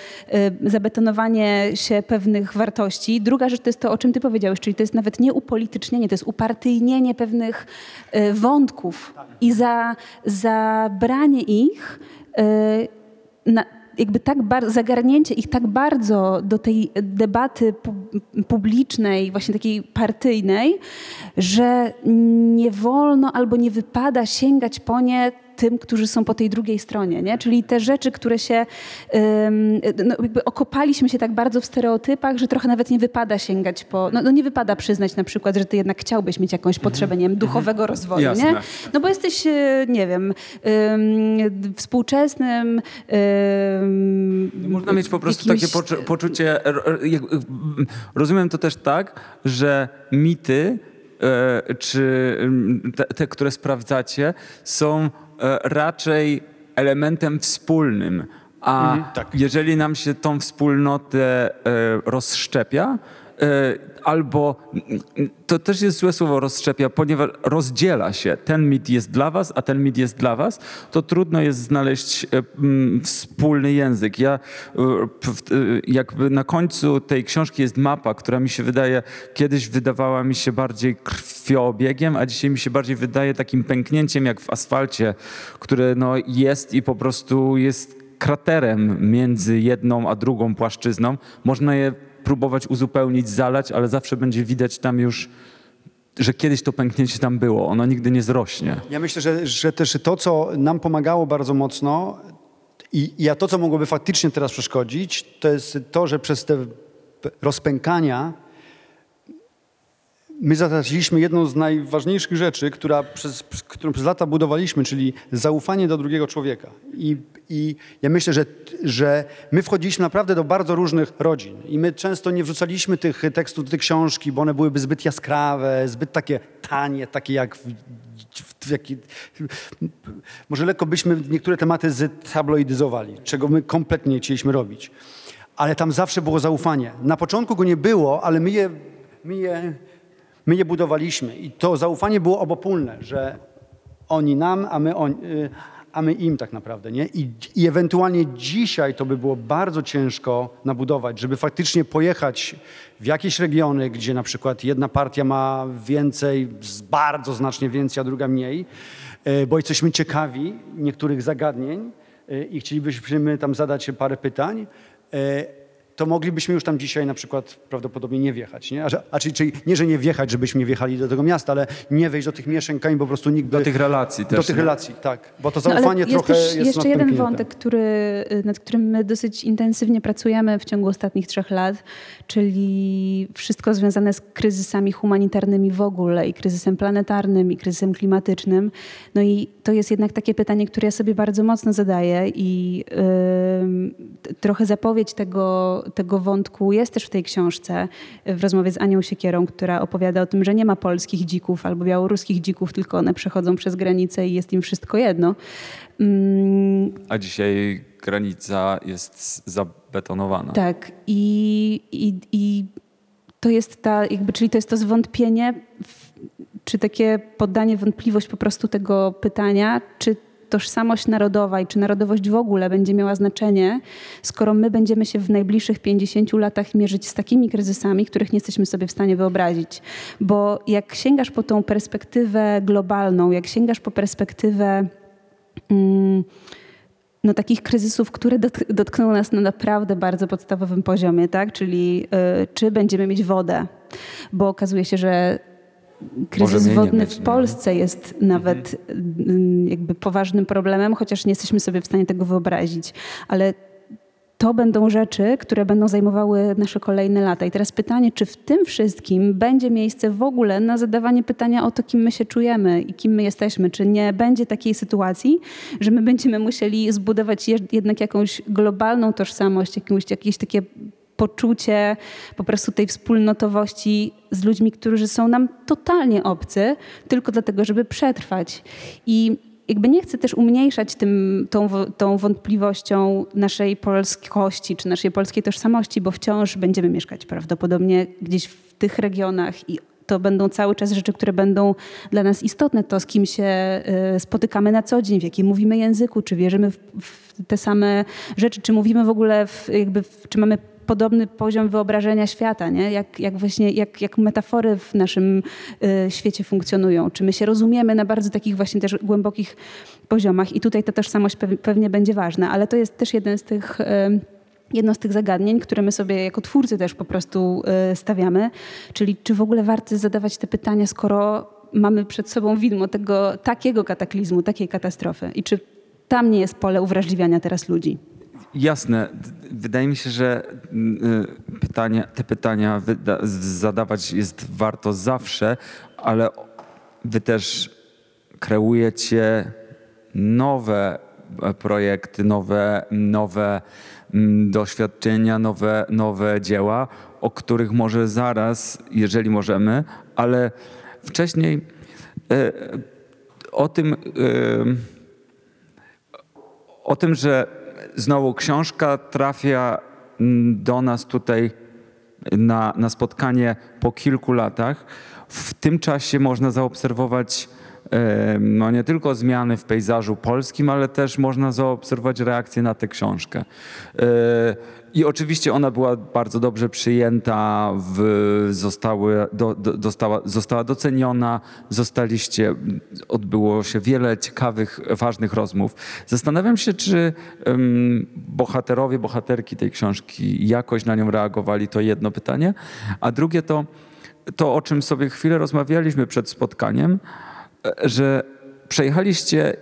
y, zabetonowanie się pewnych wartości. Druga rzecz to jest to, o czym ty powiedziałeś, czyli to jest nawet nie upolitycznienie, to jest upartyjnienie pewnych y, wątków i za, zabranie ich y, na, jakby tak bardzo, zagarnięcie ich tak bardzo do tej debaty pu- publicznej, właśnie takiej partyjnej, że nie wolno albo nie wypada sięgać po nie tym, którzy są po tej drugiej stronie, nie? Czyli te rzeczy, które się, no jakby okopaliśmy się tak bardzo w stereotypach, że trochę nawet nie wypada sięgać po, no, no nie wypada przyznać na przykład, że ty jednak chciałbyś mieć jakąś potrzebę, nie wiem, duchowego rozwoju, Jasne. nie? No bo jesteś, e, nie wiem, ym, współczesnym. ym, Można mieć po prostu jakimś- takie poczu- poczucie. jak- Rozumiem to też tak, że mity, e, czy te, które sprawdzacie, są raczej elementem wspólnym. A tak. jeżeli nam się tą wspólnotę e, rozszczepia, e, albo to też jest złe słowo rozszczepia, ponieważ rozdziela się. Ten mit jest dla was, a ten mit jest dla was, to trudno jest znaleźć e, wspólny język. Ja e, e, jakby na końcu tej książki jest mapa, która mi się wydaje, kiedyś wydawała mi się bardziej krwiobiegiem, a dzisiaj mi się bardziej wydaje takim pęknięciem jak w asfalcie, które no jest i po prostu jest kraterem między jedną a drugą płaszczyzną. Można je próbować uzupełnić, zalać, ale zawsze będzie widać tam już, że kiedyś to pęknięcie tam było. Ono nigdy nie zrośnie. Ja myślę, że, że też to, co nam pomagało bardzo mocno i, i a to, co mogłoby faktycznie teraz przeszkodzić, to jest to, że przez te rozpękania my zatraciliśmy jedną z najważniejszych rzeczy, która przez, którą przez lata budowaliśmy, czyli zaufanie do drugiego człowieka. I, i ja myślę, że, że my wchodziliśmy naprawdę do bardzo różnych rodzin i my często nie wrzucaliśmy tych tekstów do tej książki, bo one byłyby zbyt jaskrawe, zbyt takie tanie, takie jak w, w, jaki, może lekko byśmy niektóre tematy ztabloidyzowali, czego my kompletnie nie chcieliśmy robić. Ale tam zawsze było zaufanie. Na początku go nie było, ale my je, my je My je budowaliśmy i to zaufanie było obopólne, że oni nam, a my, on, y, a my im tak naprawdę. Nie? I, I ewentualnie dzisiaj to by było bardzo ciężko nabudować, żeby faktycznie pojechać w jakieś regiony, gdzie na przykład jedna partia ma więcej, bardzo znacznie więcej, a druga mniej, y, bo jesteśmy ciekawi niektórych zagadnień y, i chcielibyśmy tam zadać parę pytań to moglibyśmy już tam dzisiaj na przykład prawdopodobnie nie wjechać. Nie? A, a czyli, czyli nie, że nie wjechać, żebyśmy nie wjechali do tego miasta, ale nie wejść do tych mieszkań, po prostu nikt by... Do tych relacji też. Do tych nie? relacji, tak. Bo to No, ale zaufanie jest trochę też jest jeszcze jeden wątek, który, nad którym my dosyć intensywnie pracujemy w ciągu ostatnich trzech lat, czyli wszystko związane z kryzysami humanitarnymi w ogóle i kryzysem planetarnym i kryzysem klimatycznym. No i to jest jednak takie pytanie, które ja sobie bardzo mocno zadaję i yy, trochę zapowiedź tego, tego wątku jest też w tej książce w rozmowie z Anią Siekierą, która opowiada o tym, że nie ma polskich dzików albo białoruskich dzików, tylko one przechodzą przez granicę i jest im wszystko jedno. Mm, A dzisiaj granica jest zabetonowana. tak, i, i, i to jest ta, jakby, czyli to jest to zwątpienie, w, czy takie poddanie wątpliwość po prostu tego pytania, czy tożsamość narodowa i czy narodowość w ogóle będzie miała znaczenie, skoro my będziemy się w najbliższych 50 latach mierzyć z takimi kryzysami, których nie jesteśmy sobie w stanie wyobrazić. Bo jak sięgasz po tą perspektywę globalną, jak sięgasz po perspektywę mm, no, takich kryzysów, które dotk- dotkną nas na naprawdę bardzo podstawowym poziomie, tak? czyli y, czy będziemy mieć wodę, bo okazuje się, że kryzys nie wodny mieć, w nie? Polsce jest nawet y, jakby poważnym problemem, chociaż nie jesteśmy sobie w stanie tego wyobrazić. Ale to będą rzeczy, które będą zajmowały nasze kolejne lata. I teraz pytanie, czy w tym wszystkim będzie miejsce w ogóle na zadawanie pytania o to, kim my się czujemy i kim my jesteśmy? Czy nie będzie takiej sytuacji, że my będziemy musieli zbudować je- jednak jakąś globalną tożsamość, jakąś, jakieś takie poczucie po prostu tej wspólnotowości z ludźmi, którzy są nam totalnie obcy, tylko dlatego, żeby przetrwać. I jakby nie chcę też umniejszać tym, tą, tą wątpliwością naszej polskości czy naszej polskiej tożsamości, bo wciąż będziemy mieszkać prawdopodobnie gdzieś w tych regionach i to będą cały czas rzeczy, które będą dla nas istotne. To, z kim się y, spotykamy na co dzień, w jakim mówimy języku, czy wierzymy w, w te same rzeczy, czy mówimy w ogóle, w, jakby, w, czy mamy podobny poziom wyobrażenia świata, nie? Jak, jak właśnie, jak, jak metafory w naszym y, świecie funkcjonują. Czy my się rozumiemy na bardzo takich właśnie też głębokich poziomach i tutaj ta tożsamość pew, pewnie będzie ważna, ale to jest też jeden z tych... Y, jedno z tych zagadnień, które my sobie jako twórcy też po prostu y, stawiamy, czyli czy w ogóle warto zadawać te pytania, skoro mamy przed sobą widmo tego takiego kataklizmu, takiej katastrofy i czy tam nie jest pole uwrażliwiania teraz ludzi? Jasne. Wydaje mi się, że y, pytania, te pytania zadawać jest warto zawsze, ale wy też kreujecie nowe e, projekty, nowe, nowe mm, doświadczenia, nowe, nowe dzieła, o których może zaraz, jeżeli możemy, ale wcześniej e, o tym. e, o tym, że znowu książka trafia mm, do nas tutaj na, na spotkanie po kilku latach. W tym czasie można zaobserwować no nie tylko zmiany w pejzażu polskim, ale też można zaobserwować reakcję na tę książkę. E, I oczywiście ona była bardzo dobrze przyjęta, w, zostały, do, do, dostała, została doceniona, zostaliście, odbyło się wiele ciekawych, ważnych rozmów. Zastanawiam się, czy em, bohaterowie, bohaterki tej książki jakoś na nią reagowali, to jedno pytanie. A drugie to, to o czym sobie chwilę rozmawialiśmy przed spotkaniem, że przejechaliście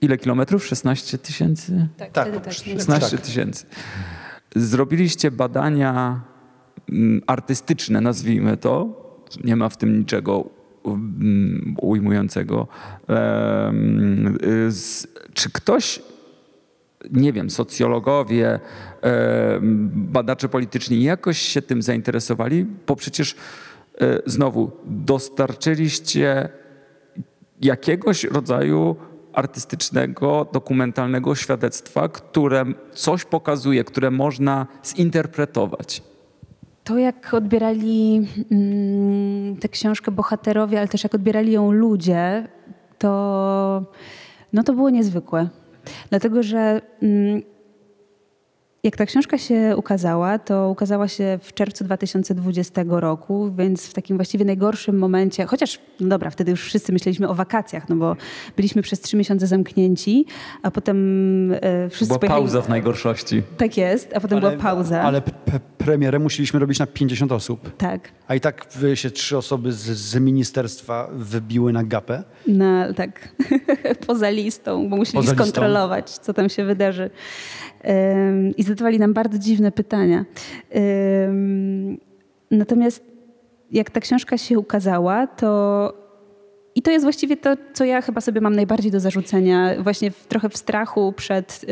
ile kilometrów? 16 tysięcy? Tak, tak, nie? 16 Tak. tysięcy. Zrobiliście badania mm, artystyczne, nazwijmy to, Nie ma w tym niczego mm, ujmującego. Y, Czy ktoś nie wiem, socjologowie, badacze polityczni jakoś się tym zainteresowali, bo przecież e, znowu dostarczyliście jakiegoś rodzaju artystycznego, dokumentalnego świadectwa, które coś pokazuje, które można zinterpretować. To, jak odbierali mm, tę książkę bohaterowie, ale też jak odbierali ją ludzie, to, no to było niezwykłe. Dlatego, że mm, jak ta książka się ukazała, to ukazała się w czerwcu 2020 roku, więc w takim właściwie najgorszym momencie, chociaż, no dobra, wtedy już wszyscy myśleliśmy o wakacjach, no bo byliśmy przez trzy miesiące zamknięci, a potem e, wszyscy Była pojechali- pauza w najgorszości. Tak jest, a potem była pauza. Ale premierę musieliśmy robić na 50 osób. Tak. A i tak się trzy osoby z, z ministerstwa wybiły na gapę. Na, tak, <laughs> poza listą, bo musieli Poza listą. skontrolować, co tam się wydarzy. I zadawali nam bardzo dziwne pytania. Natomiast jak ta książka się ukazała, to i to jest właściwie to, co ja chyba sobie mam najbardziej do zarzucenia, właśnie w, trochę w strachu przed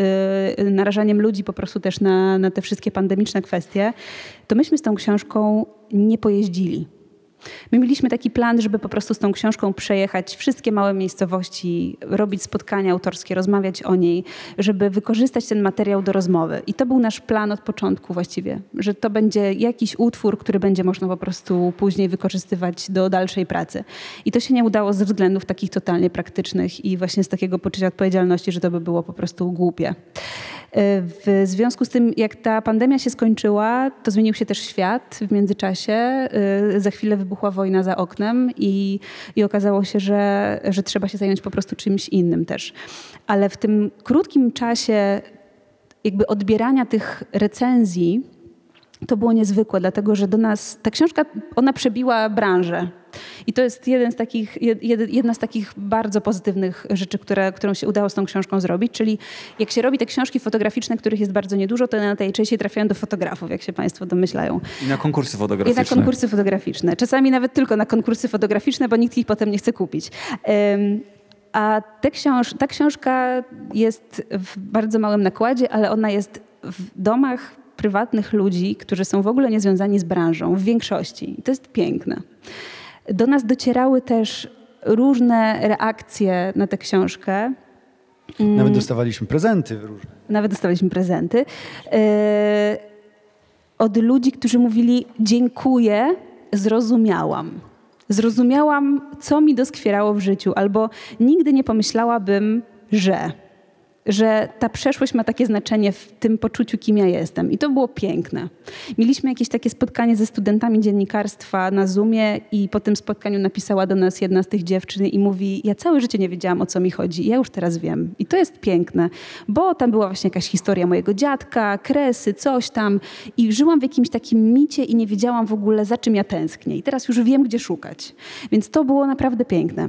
y, narażaniem ludzi po prostu też na, na te wszystkie pandemiczne kwestie, to myśmy z tą książką nie pojeździli. My mieliśmy taki plan, żeby po prostu z tą książką przejechać wszystkie małe miejscowości, robić spotkania autorskie, rozmawiać o niej, żeby wykorzystać ten materiał do rozmowy. I to był nasz plan od początku właściwie, że to będzie jakiś utwór, który będzie można po prostu później wykorzystywać do dalszej pracy. I to się nie udało ze względów takich totalnie praktycznych i właśnie z takiego poczucia odpowiedzialności, że to by było po prostu głupie. W związku z tym, jak ta pandemia się skończyła, to zmienił się też świat w międzyczasie. Y, Za chwilę wybuchła wojna za oknem i, i okazało się, że, że trzeba się zająć po prostu czymś innym też. Ale w tym krótkim czasie jakby odbierania tych recenzji, to było niezwykłe, dlatego że do nas ta książka, ona przebiła branżę. I to jest jeden z takich, jed, jedna z takich bardzo pozytywnych rzeczy, które, którą się udało z tą książką zrobić. Czyli jak się robi te książki fotograficzne, których jest bardzo niedużo, to one najczęściej trafiają do fotografów, jak się Państwo domyślają. I na konkursy I fotograficzne. na konkursy fotograficzne. Czasami nawet tylko na konkursy fotograficzne, bo nikt ich potem nie chce kupić. Ym, A książ ta książka jest w bardzo małym nakładzie, ale ona jest w domach prywatnych ludzi, którzy są w ogóle niezwiązani z branżą, w większości. I to jest piękne. Do nas docierały też różne reakcje na tę książkę. Nawet dostawaliśmy prezenty różne. Nawet dostaliśmy prezenty. e, od ludzi, którzy mówili: Dziękuję, zrozumiałam. Zrozumiałam, co mi doskwierało w życiu, albo nigdy nie pomyślałabym, że. Że ta przeszłość ma takie znaczenie w tym poczuciu, kim ja jestem. I to było piękne. Mieliśmy jakieś takie spotkanie ze studentami dziennikarstwa na Zoomie, i po tym spotkaniu napisała do nas jedna z tych dziewczyn i mówi: Ja całe życie nie wiedziałam, o co mi chodzi. I ja już teraz wiem. I to jest piękne, bo tam była właśnie jakaś historia mojego dziadka, kresy, coś tam. I żyłam w jakimś takim micie i nie wiedziałam w ogóle, za czym ja tęsknię. I teraz już wiem, gdzie szukać. Więc to było naprawdę piękne.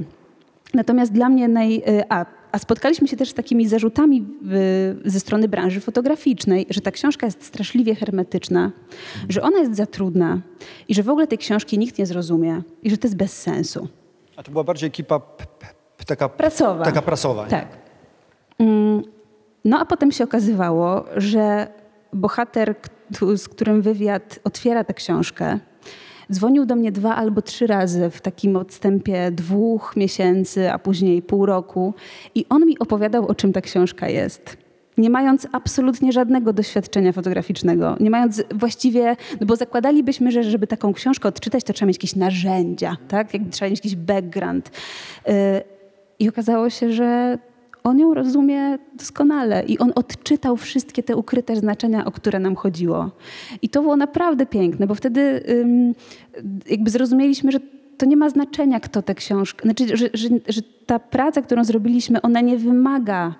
Natomiast dla mnie naj... A, a spotkaliśmy się też z takimi zarzutami w, ze strony branży fotograficznej, że ta książka jest straszliwie hermetyczna, że ona jest za trudna i że w ogóle tej książki nikt nie zrozumie i że to jest bez sensu. A to była bardziej ekipa taka Prasowa. Taka prasowa. Tak. Mm, No a potem się okazywało, że bohater, z którym wywiad otwiera tę książkę, dzwonił do mnie dwa albo trzy razy w takim odstępie dwóch miesięcy, a później pół roku i on mi opowiadał, o czym ta książka jest. Nie mając absolutnie żadnego doświadczenia fotograficznego, nie mając właściwie, no bo zakładalibyśmy, że żeby taką książkę odczytać, to trzeba mieć jakieś narzędzia, tak? Jakby trzeba mieć jakiś background. Y, I okazało się, że on ją rozumie doskonale i on odczytał wszystkie te ukryte znaczenia, o które nam chodziło. I to było naprawdę piękne, bo wtedy jakby zrozumieliśmy, że to nie ma znaczenia, kto tę książkę, znaczy, że, że, że ta praca, którą zrobiliśmy, ona nie wymaga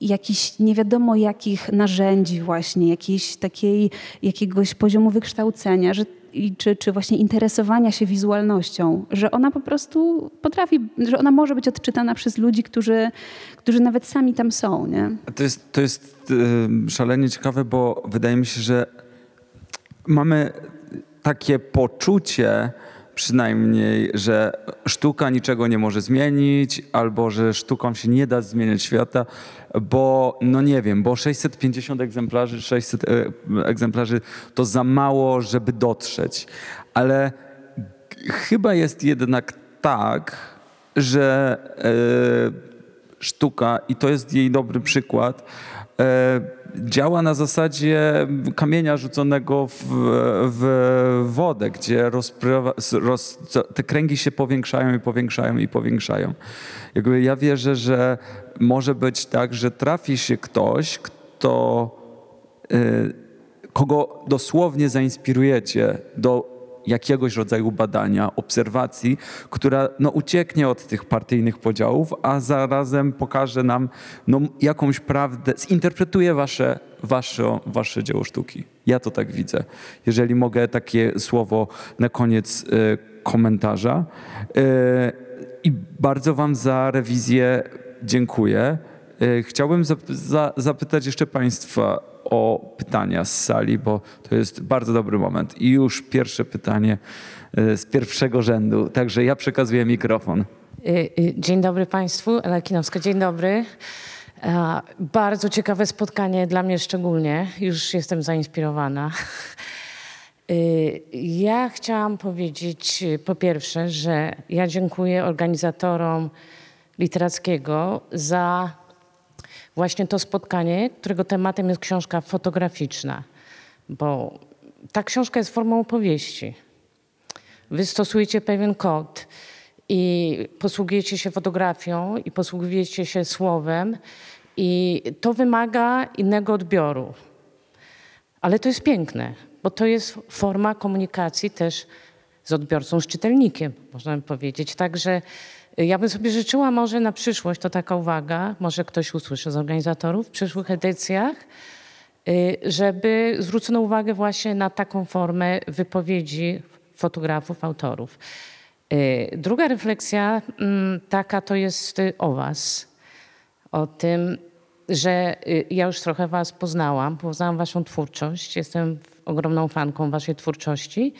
jakichś nie wiadomo jakich narzędzi właśnie, jakiejś takiej, jakiegoś poziomu wykształcenia, że, i, czy, czy właśnie interesowania się wizualnością, że ona po prostu potrafi, że ona może być odczytana przez ludzi, którzy, którzy nawet sami tam są, nie? To jest, to jest y, szalenie ciekawe, bo wydaje mi się, że mamy takie poczucie przynajmniej, że sztuka niczego nie może zmienić, albo że sztuką się nie da zmieniać świata, bo no nie wiem, bo 650 egzemplarzy, 600 e, egzemplarzy to za mało, żeby dotrzeć. Ale chyba jest jednak tak, że e, sztuka, i to jest jej dobry przykład, działa na zasadzie kamienia rzuconego w, w wodę, gdzie roz, te kręgi się powiększają i powiększają i powiększają. Jakby ja wierzę, że może być tak, że trafi się ktoś, kto y, kogo dosłownie zainspirujecie do jakiegoś rodzaju badania, obserwacji, która no, ucieknie od tych partyjnych podziałów, a zarazem pokaże nam no, jakąś prawdę, zinterpretuje wasze, wasze, wasze dzieło sztuki. Ja to tak widzę. Jeżeli mogę takie słowo na koniec y, komentarza. Y, I bardzo wam za rewizję dziękuję. Y, Chciałbym zap- za- zapytać jeszcze Państwa o pytania z sali, bo to jest bardzo dobry moment. I już pierwsze pytanie y, z pierwszego rzędu. Także ja przekazuję mikrofon. Y, y, Dzień dobry Państwu, Ela Kinowska, dzień dobry. E, Bardzo ciekawe spotkanie dla mnie szczególnie. Już jestem zainspirowana. Ja chciałam powiedzieć po pierwsze, że ja dziękuję organizatorom literackiego za właśnie to spotkanie, którego tematem jest książka fotograficzna, bo ta książka jest formą opowieści. Wy stosujecie pewien kod i posługujecie się fotografią i posługujecie się słowem i to wymaga innego odbioru. Ale to jest piękne, bo to jest forma komunikacji też z odbiorcą, z czytelnikiem, można by powiedzieć. Także ja bym sobie życzyła może na przyszłość, to taka uwaga, może ktoś usłyszy z organizatorów w przyszłych edycjach, y, żeby zwrócono uwagę właśnie na taką formę wypowiedzi fotografów, autorów. Y, Druga refleksja mm, taka to jest y, o was, o tym, że ja już trochę was poznałam, poznałam waszą twórczość, jestem ogromną fanką waszej twórczości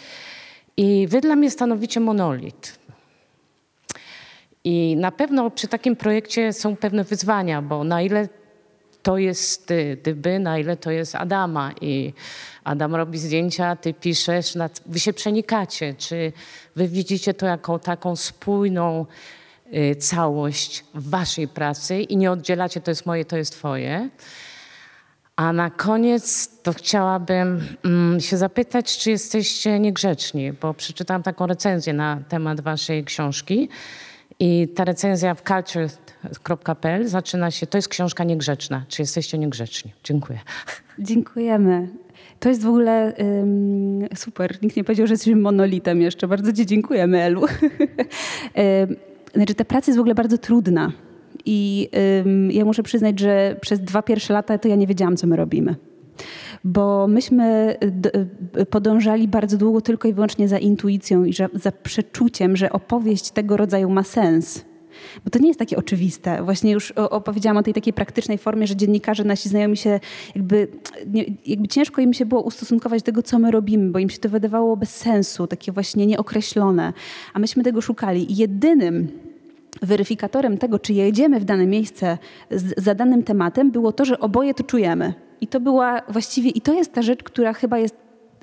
i wy dla mnie stanowicie monolit. I na pewno przy takim projekcie są pewne wyzwania, bo na ile to jest y, dyby, na ile to jest Adama i Adam robi zdjęcia, ty piszesz, wy się przenikacie. Czy wy widzicie to jako taką spójną y, całość waszej pracy i nie oddzielacie to jest moje, to jest twoje. A na koniec to chciałabym mm, się zapytać, czy jesteście niegrzeczni, bo przeczytałam taką recenzję na temat waszej książki i ta recenzja w culture.pl zaczyna się, to jest książka niegrzeczna. Czy jesteście niegrzeczni? Dziękuję. Dziękujemy. To jest w ogóle ym, super. Nikt nie powiedział, że jesteśmy monolitem jeszcze. Bardzo Ci dziękujemy, Elu. <laughs> Znaczy, ta praca jest w ogóle bardzo trudna. I ym, ja muszę przyznać, że przez dwa pierwsze lata to ja nie wiedziałam, co my robimy. Bo myśmy d- y, podążali bardzo długo tylko i wyłącznie za intuicją i za, przeczuciem, że opowieść tego rodzaju ma sens. Bo to nie jest takie oczywiste. Właśnie już opowiedziałam o tej takiej praktycznej formie, że dziennikarze nasi znajomi się jakby, jakby ciężko im się było ustosunkować do tego, co my robimy, bo im się to wydawało bez sensu, takie właśnie nieokreślone. A myśmy tego szukali. I jedynym weryfikatorem tego, czy jedziemy w dane miejsce z, za danym tematem, było to, że oboje to czujemy. I to była właściwie, i to jest ta rzecz, która chyba jest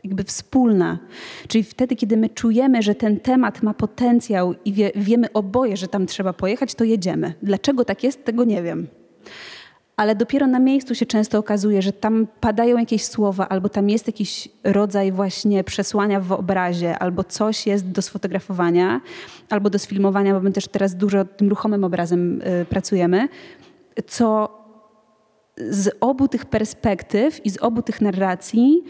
jakby wspólna. Czyli wtedy, kiedy my czujemy, że ten temat ma potencjał i wie, wiemy oboje, że tam trzeba pojechać, to jedziemy. Dlaczego tak jest, tego nie wiem. Ale dopiero na miejscu się często okazuje, że tam padają jakieś słowa, albo tam jest jakiś rodzaj właśnie przesłania w obrazie, albo coś jest do sfotografowania, albo do sfilmowania, bo my też teraz dużo tym ruchomym obrazem y, pracujemy, co z obu tych perspektyw i z obu tych narracji,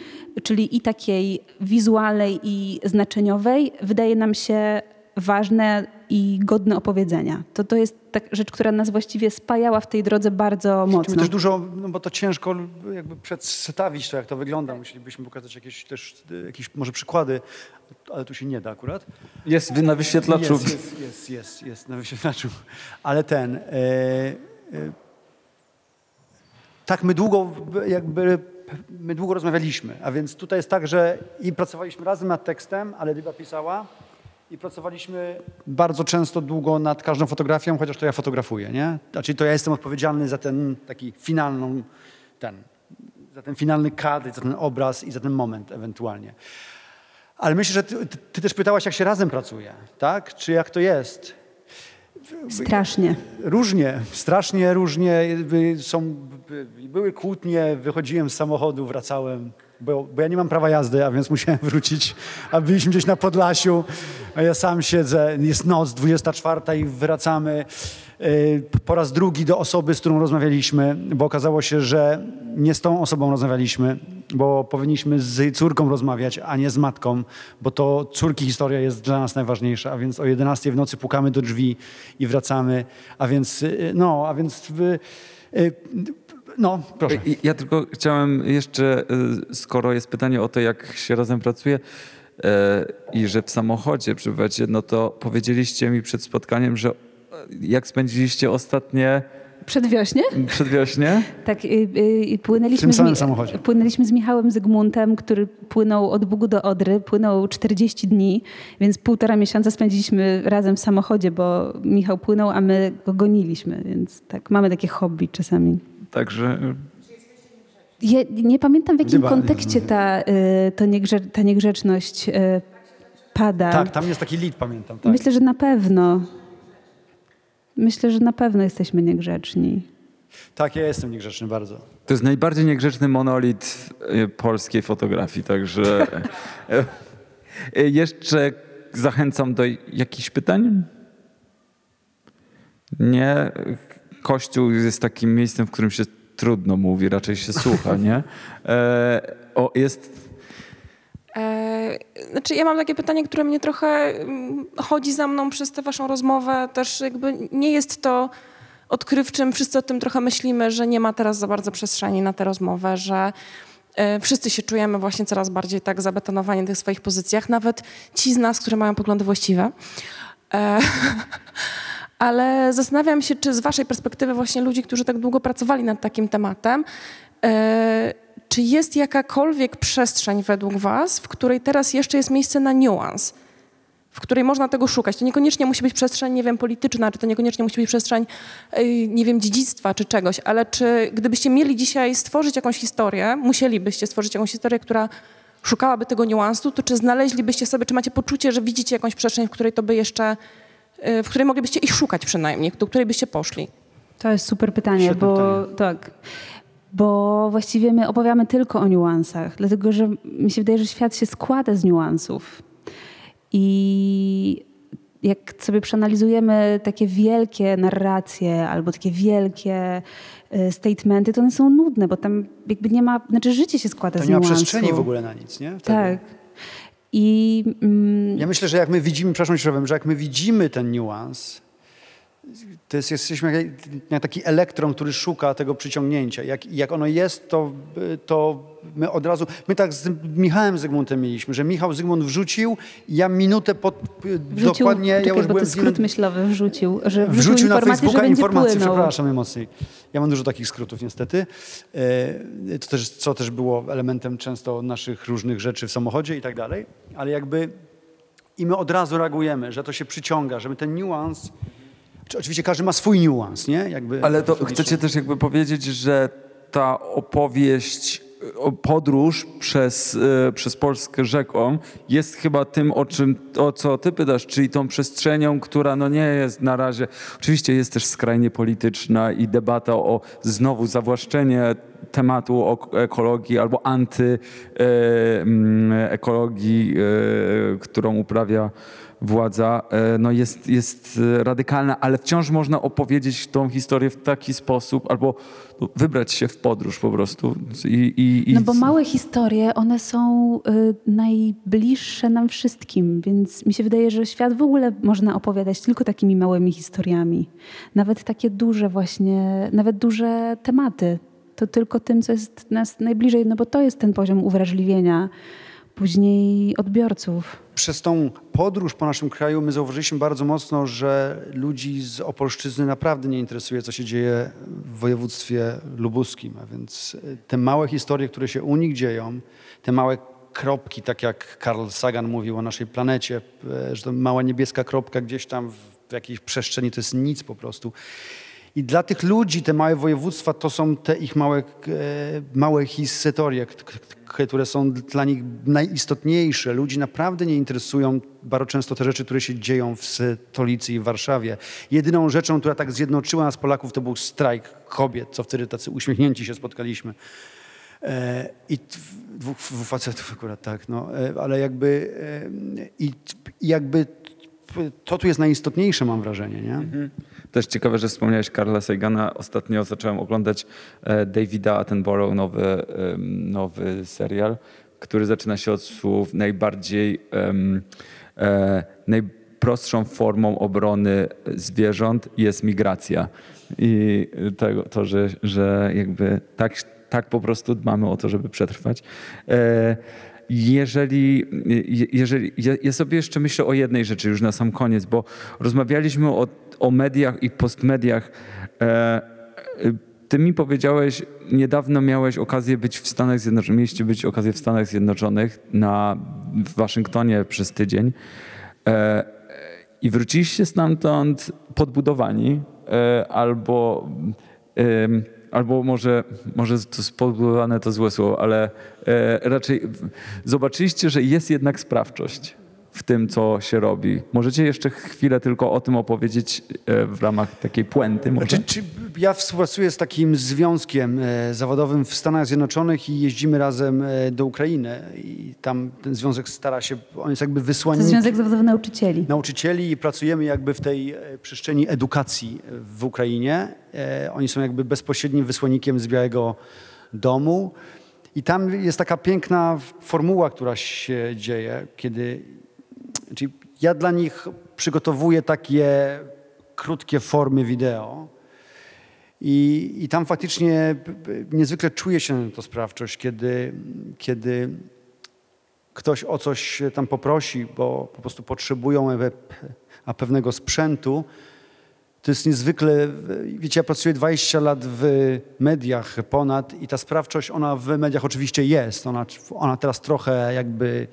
czyli i takiej wizualnej i znaczeniowej, wydaje nam się ważne i godne opowiedzenia. To, to jest tak rzecz, która nas właściwie spajała w tej drodze bardzo Musimy mocno. też dużo, no bo to ciężko jakby przedstawić to, jak to wygląda. Musielibyśmy pokazać jakieś też, jakieś może przykłady, ale tu się nie da akurat. Jest na wyświetlaczu. Jest, jest, jest, jest, jest na wyświetlaczu. Ale ten... E, e, tak, my długo jakby... My długo rozmawialiśmy, a więc tutaj jest tak, że i pracowaliśmy razem nad tekstem, ale Dyba pisała i pracowaliśmy bardzo często długo nad każdą fotografią, chociaż to ja fotografuję, nie? Znaczy to ja jestem odpowiedzialny za ten taki finalną, ten, za ten finalny kadr, za ten obraz i za ten moment ewentualnie. Ale myślę, że ty, ty też pytałaś, jak się razem pracuje, tak? Czy jak to jest? Strasznie. Różnie, strasznie różnie. Są, by- były kłótnie, wychodziłem z samochodu, wracałem, bo, bo ja nie mam prawa jazdy, a więc musiałem <laughs> wrócić, a byliśmy gdzieś na Podlasiu, a ja sam siedzę, jest noc, 24 i wracamy po raz drugi do osoby, z którą rozmawialiśmy, bo okazało się, że nie z tą osobą rozmawialiśmy, bo powinniśmy z córką rozmawiać, a nie z matką, bo to córki historia jest dla nas najważniejsza, a więc o 11 w nocy pukamy do drzwi i wracamy, a więc y, no, a więc y, no, proszę. Ja tylko chciałem jeszcze, skoro jest pytanie o to, jak się razem pracuje e, i że w samochodzie przebywacie, no to powiedzieliście mi przed spotkaniem, że e, jak spędziliście ostatnie Przedwiośnie? przedwiośnie? <laughs> Tak, y, y, płynęliśmy, W tym z samym Mi- samochodzie. płynęliśmy z Michałem Zygmuntem, który płynął od Bugu do Odry, płynął 40 dni, więc półtora miesiąca spędziliśmy razem w samochodzie, bo Michał płynął, a my go goniliśmy, więc tak, mamy takie hobby czasami. Także Ja nie pamiętam w jakim Chyba- kontekście ta, y, to niegrze, ta niegrzeczność y, pada. Tak, tam jest taki lead, pamiętam. Tak. Myślę, że na pewno. Myślę, że na pewno jesteśmy niegrzeczni. tak, ja jestem niegrzeczny bardzo. to jest najbardziej niegrzeczny monolit y, polskiej fotografii, także e, <laughs> e, jeszcze zachęcam do jakichś pytań. Nie. Kościół jest takim miejscem, w którym się trudno mówi, raczej się słucha, nie? E, o, jest Znaczy, ja mam takie pytanie, które mnie trochę mm, chodzi za mną przez tę waszą rozmowę. Też jakby nie jest to odkrywczym, wszyscy o tym trochę myślimy, że nie ma teraz za bardzo przestrzeni na tę rozmowę, że e, wszyscy się czujemy właśnie coraz bardziej tak zabetonowani w tych swoich pozycjach, nawet ci z nas, które mają poglądy właściwe. E, <laughs> Ale zastanawiam się, czy z waszej perspektywy właśnie ludzi, którzy tak długo pracowali nad takim tematem, e, czy jest jakakolwiek przestrzeń według was, w której teraz jeszcze jest miejsce na niuans, w której można tego szukać? To niekoniecznie musi być przestrzeń, nie wiem, polityczna, czy to niekoniecznie musi być przestrzeń, nie wiem, dziedzictwa czy czegoś, ale czy gdybyście mieli dzisiaj stworzyć jakąś historię, musielibyście stworzyć jakąś historię, która szukałaby tego niuansu, to czy znaleźlibyście sobie, czy macie poczucie, że widzicie jakąś przestrzeń, w której to by jeszcze y, w której moglibyście ich szukać przynajmniej, do której byście poszli. To jest super pytanie, Świetne bo pytanie. tak. Bo właściwie my opowiadamy tylko o niuansach, dlatego że mi się wydaje, że świat się składa z niuansów. I jak sobie przeanalizujemy takie wielkie narracje albo takie wielkie e, statementy, to one są nudne, bo tam jakby nie ma, znaczy życie się składa To z nie ma przestrzeni w ogóle na nic, nie? Wtedy. Tak. I mm, Ja myślę, że jak my widzimy, przepraszam, że jak my widzimy ten niuans, to jest, jesteśmy jak, taki elektron, który szuka tego przyciągnięcia. Jak, jak ono jest, to, to my od razu, my tak z Michałem Zygmuntem mieliśmy, że Michał Zygmunt wrzucił, ja minutę pod, wrzucił, dokładnie, ja czekaj, już bo to byłem z skrót myślowy wrzucił, że wrzucił, wrzucił na Facebooka że informację, płynął. przepraszam najmocniej. Ja mam dużo takich skrótów niestety, E, to też, co też było elementem często naszych różnych rzeczy w samochodzie i tak dalej, ale jakby i my od razu reagujemy, że to się przyciąga, żeby ten niuans, oczywiście każdy ma swój niuans, nie? Jakby Ale to chcecie też jakby powiedzieć, że ta opowieść, podróż przez, e, przez Polskę rzeką jest chyba tym, o, czym, o co ty pytasz, czyli tą przestrzenią, która no nie jest na razie, oczywiście jest też skrajnie polityczna i debata o znowu zawłaszczenie tematu ekologii albo antyekologii, e, którą uprawia władza e, no jest, jest e, radykalna, ale wciąż można opowiedzieć tą historię w taki sposób, albo no, wybrać się w podróż po prostu. I, i, No bo małe historie, one są y, najbliższe nam wszystkim, więc mi się wydaje, że świat w ogóle można opowiadać tylko takimi małymi historiami. Nawet takie duże właśnie, nawet duże tematy. To tylko tym, co jest nas najbliżej, no bo to jest ten poziom uwrażliwienia później odbiorców. Przez tą podróż po naszym kraju my zauważyliśmy bardzo mocno, że ludzi z Opolszczyzny naprawdę nie interesuje, co się dzieje w województwie lubuskim. A więc e, te małe historie, które się u nich dzieją, te małe kropki, tak jak Carl Sagan mówił o naszej planecie, e, że to mała niebieska kropka gdzieś tam w jakiejś przestrzeni to jest nic po prostu. I dla tych ludzi te małe województwa to są te ich małe, e, małe historie, które są dla nich najistotniejsze. Ludzi naprawdę nie interesują bardzo często te rzeczy, które się dzieją w stolicy i w Warszawie. Jedyną rzeczą, która tak zjednoczyła nas Polaków, to był strajk kobiet, co wtedy tacy uśmiechnięci się spotkaliśmy. E, I dwóch dwóch facetów akurat tak, no, e, ale jakby i jakby to tu jest najistotniejsze, mam wrażenie, nie? Też ciekawe, że wspomniałeś Karla Sagana. Ostatnio zacząłem oglądać e, Davida Attenborough, nowy, nowy serial, który zaczyna się od słów najbardziej, em, e, najprostszą formą obrony zwierząt jest migracja. I tego, to, że, że jakby tak, tak po prostu dbamy o to, żeby przetrwać. E, jeżeli, je- jeżeli ja, ja sobie jeszcze myślę o jednej rzeczy już na sam koniec, bo rozmawialiśmy o, o mediach i postmediach. E, e, ty mi powiedziałeś, niedawno miałeś okazję być w Stanach Zjednoczonych, mieliście być okazję w Stanach Zjednoczonych na, w Waszyngtonie przez tydzień. E, i wróciliście stamtąd podbudowani, albo, albo może, może to podbudowane to złe słowo, ale e, raczej zobaczyliście, że jest jednak sprawczość w tym, co się robi. Możecie jeszcze chwilę tylko o tym opowiedzieć e, w ramach takiej puenty może? Czy, czy ja współpracuję z takim związkiem e, zawodowym w Stanach Zjednoczonych i jeździmy razem e, do Ukrainy i tam ten związek stara się, on jest jakby To wysłannikiem Związek Zawodowy Nauczycieli. nauczycieli i pracujemy jakby w tej przestrzeni edukacji w Ukrainie. Oni są jakby bezpośrednim wysłannikiem z Białego Domu. I tam jest taka piękna formuła, która się dzieje, kiedy czyli ja dla nich przygotowuję takie krótkie formy wideo. I, I tam faktycznie niezwykle czuje się to sprawczość, kiedy, kiedy ktoś o coś tam poprosi, bo po prostu potrzebują e- a pewnego sprzętu, to jest niezwykle, wiecie, ja pracuję 20 lat w mediach ponad i ta sprawczość, ona w mediach oczywiście jest. Ona, ona teraz trochę jakby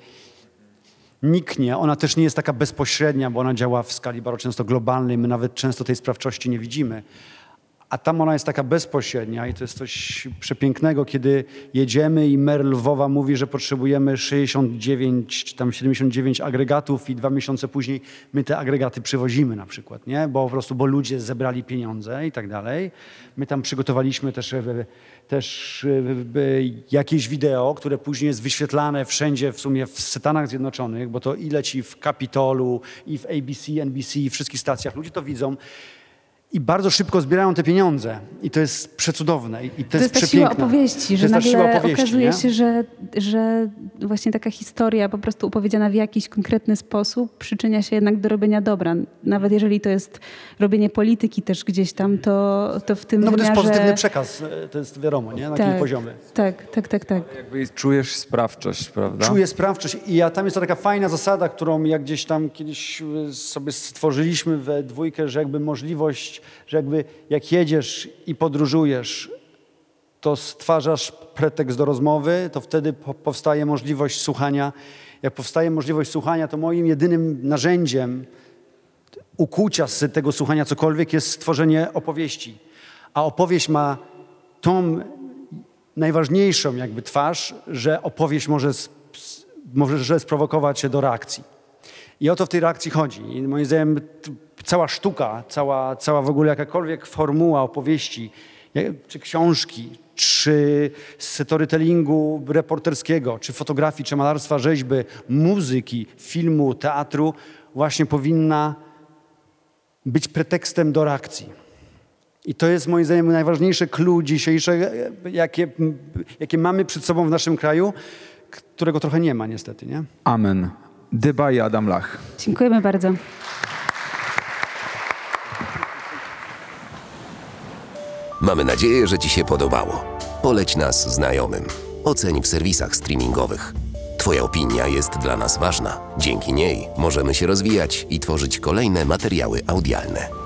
niknie. Ona też nie jest taka bezpośrednia, bo ona działa w skali bardzo często globalnej. My nawet często tej sprawczości nie widzimy. A tam ona jest taka bezpośrednia i to jest coś przepięknego, kiedy jedziemy i mer Lwowa mówi, że potrzebujemy 69 czy tam 79 agregatów i dwa miesiące później my te agregaty przywozimy na przykład, nie? Bo po prostu, bo ludzie zebrali pieniądze i tak dalej. My tam przygotowaliśmy też, e, też e, e, jakieś wideo, które później jest wyświetlane wszędzie w sumie w Stanach Zjednoczonych, bo to i leci w Kapitolu, i w ABC, NBC, i wszystkich stacjach. Ludzie to widzą. I bardzo szybko zbierają te pieniądze. I to jest przecudowne. I to, To jest ta siła przepiękne. opowieści, to że jest ta nagle siła opowieści, okazuje nie? się, że, że właśnie taka historia po prostu opowiedziana w jakiś konkretny sposób przyczynia się jednak do robienia dobra. Nawet jeżeli to jest robienie polityki też gdzieś tam, to, to w tym No bo to jest pozytywny przekaz, e, to jest wiadomo, nie? Na takim poziomie. Tak, tak, tak, tak. Jakby czujesz sprawczość, prawda? Czuję sprawczość i ja, tam jest to taka fajna zasada, którą jak gdzieś tam kiedyś y, sobie stworzyliśmy we dwójkę, że jakby możliwość, że jakby jak jedziesz i podróżujesz, to stwarzasz pretekst do rozmowy, to wtedy po, powstaje możliwość słuchania. Jak powstaje możliwość słuchania, to moim jedynym narzędziem ukucia z tego słuchania cokolwiek jest stworzenie opowieści. A opowieść ma tą najważniejszą jakby twarz, że opowieść może, może sprowokować się do reakcji. I o to w tej reakcji chodzi. I moim zdaniem cała sztuka, cała, cała w ogóle jakakolwiek formuła opowieści, czy książki, czy storytellingu reporterskiego, czy fotografii, czy malarstwa, rzeźby, muzyki, filmu, teatru właśnie powinna być pretekstem do reakcji. I to jest moim zdaniem najważniejsze clue dzisiejsze, jakie, jakie mamy przed sobą w naszym kraju, którego trochę nie ma niestety, nie? Amen. Dyba i Adam Lach. Dziękujemy bardzo. Mamy nadzieję, że Ci się podobało. Poleć nas znajomym. Oceń w serwisach streamingowych. Twoja opinia jest dla nas ważna. Dzięki niej możemy się rozwijać i tworzyć kolejne materiały audialne.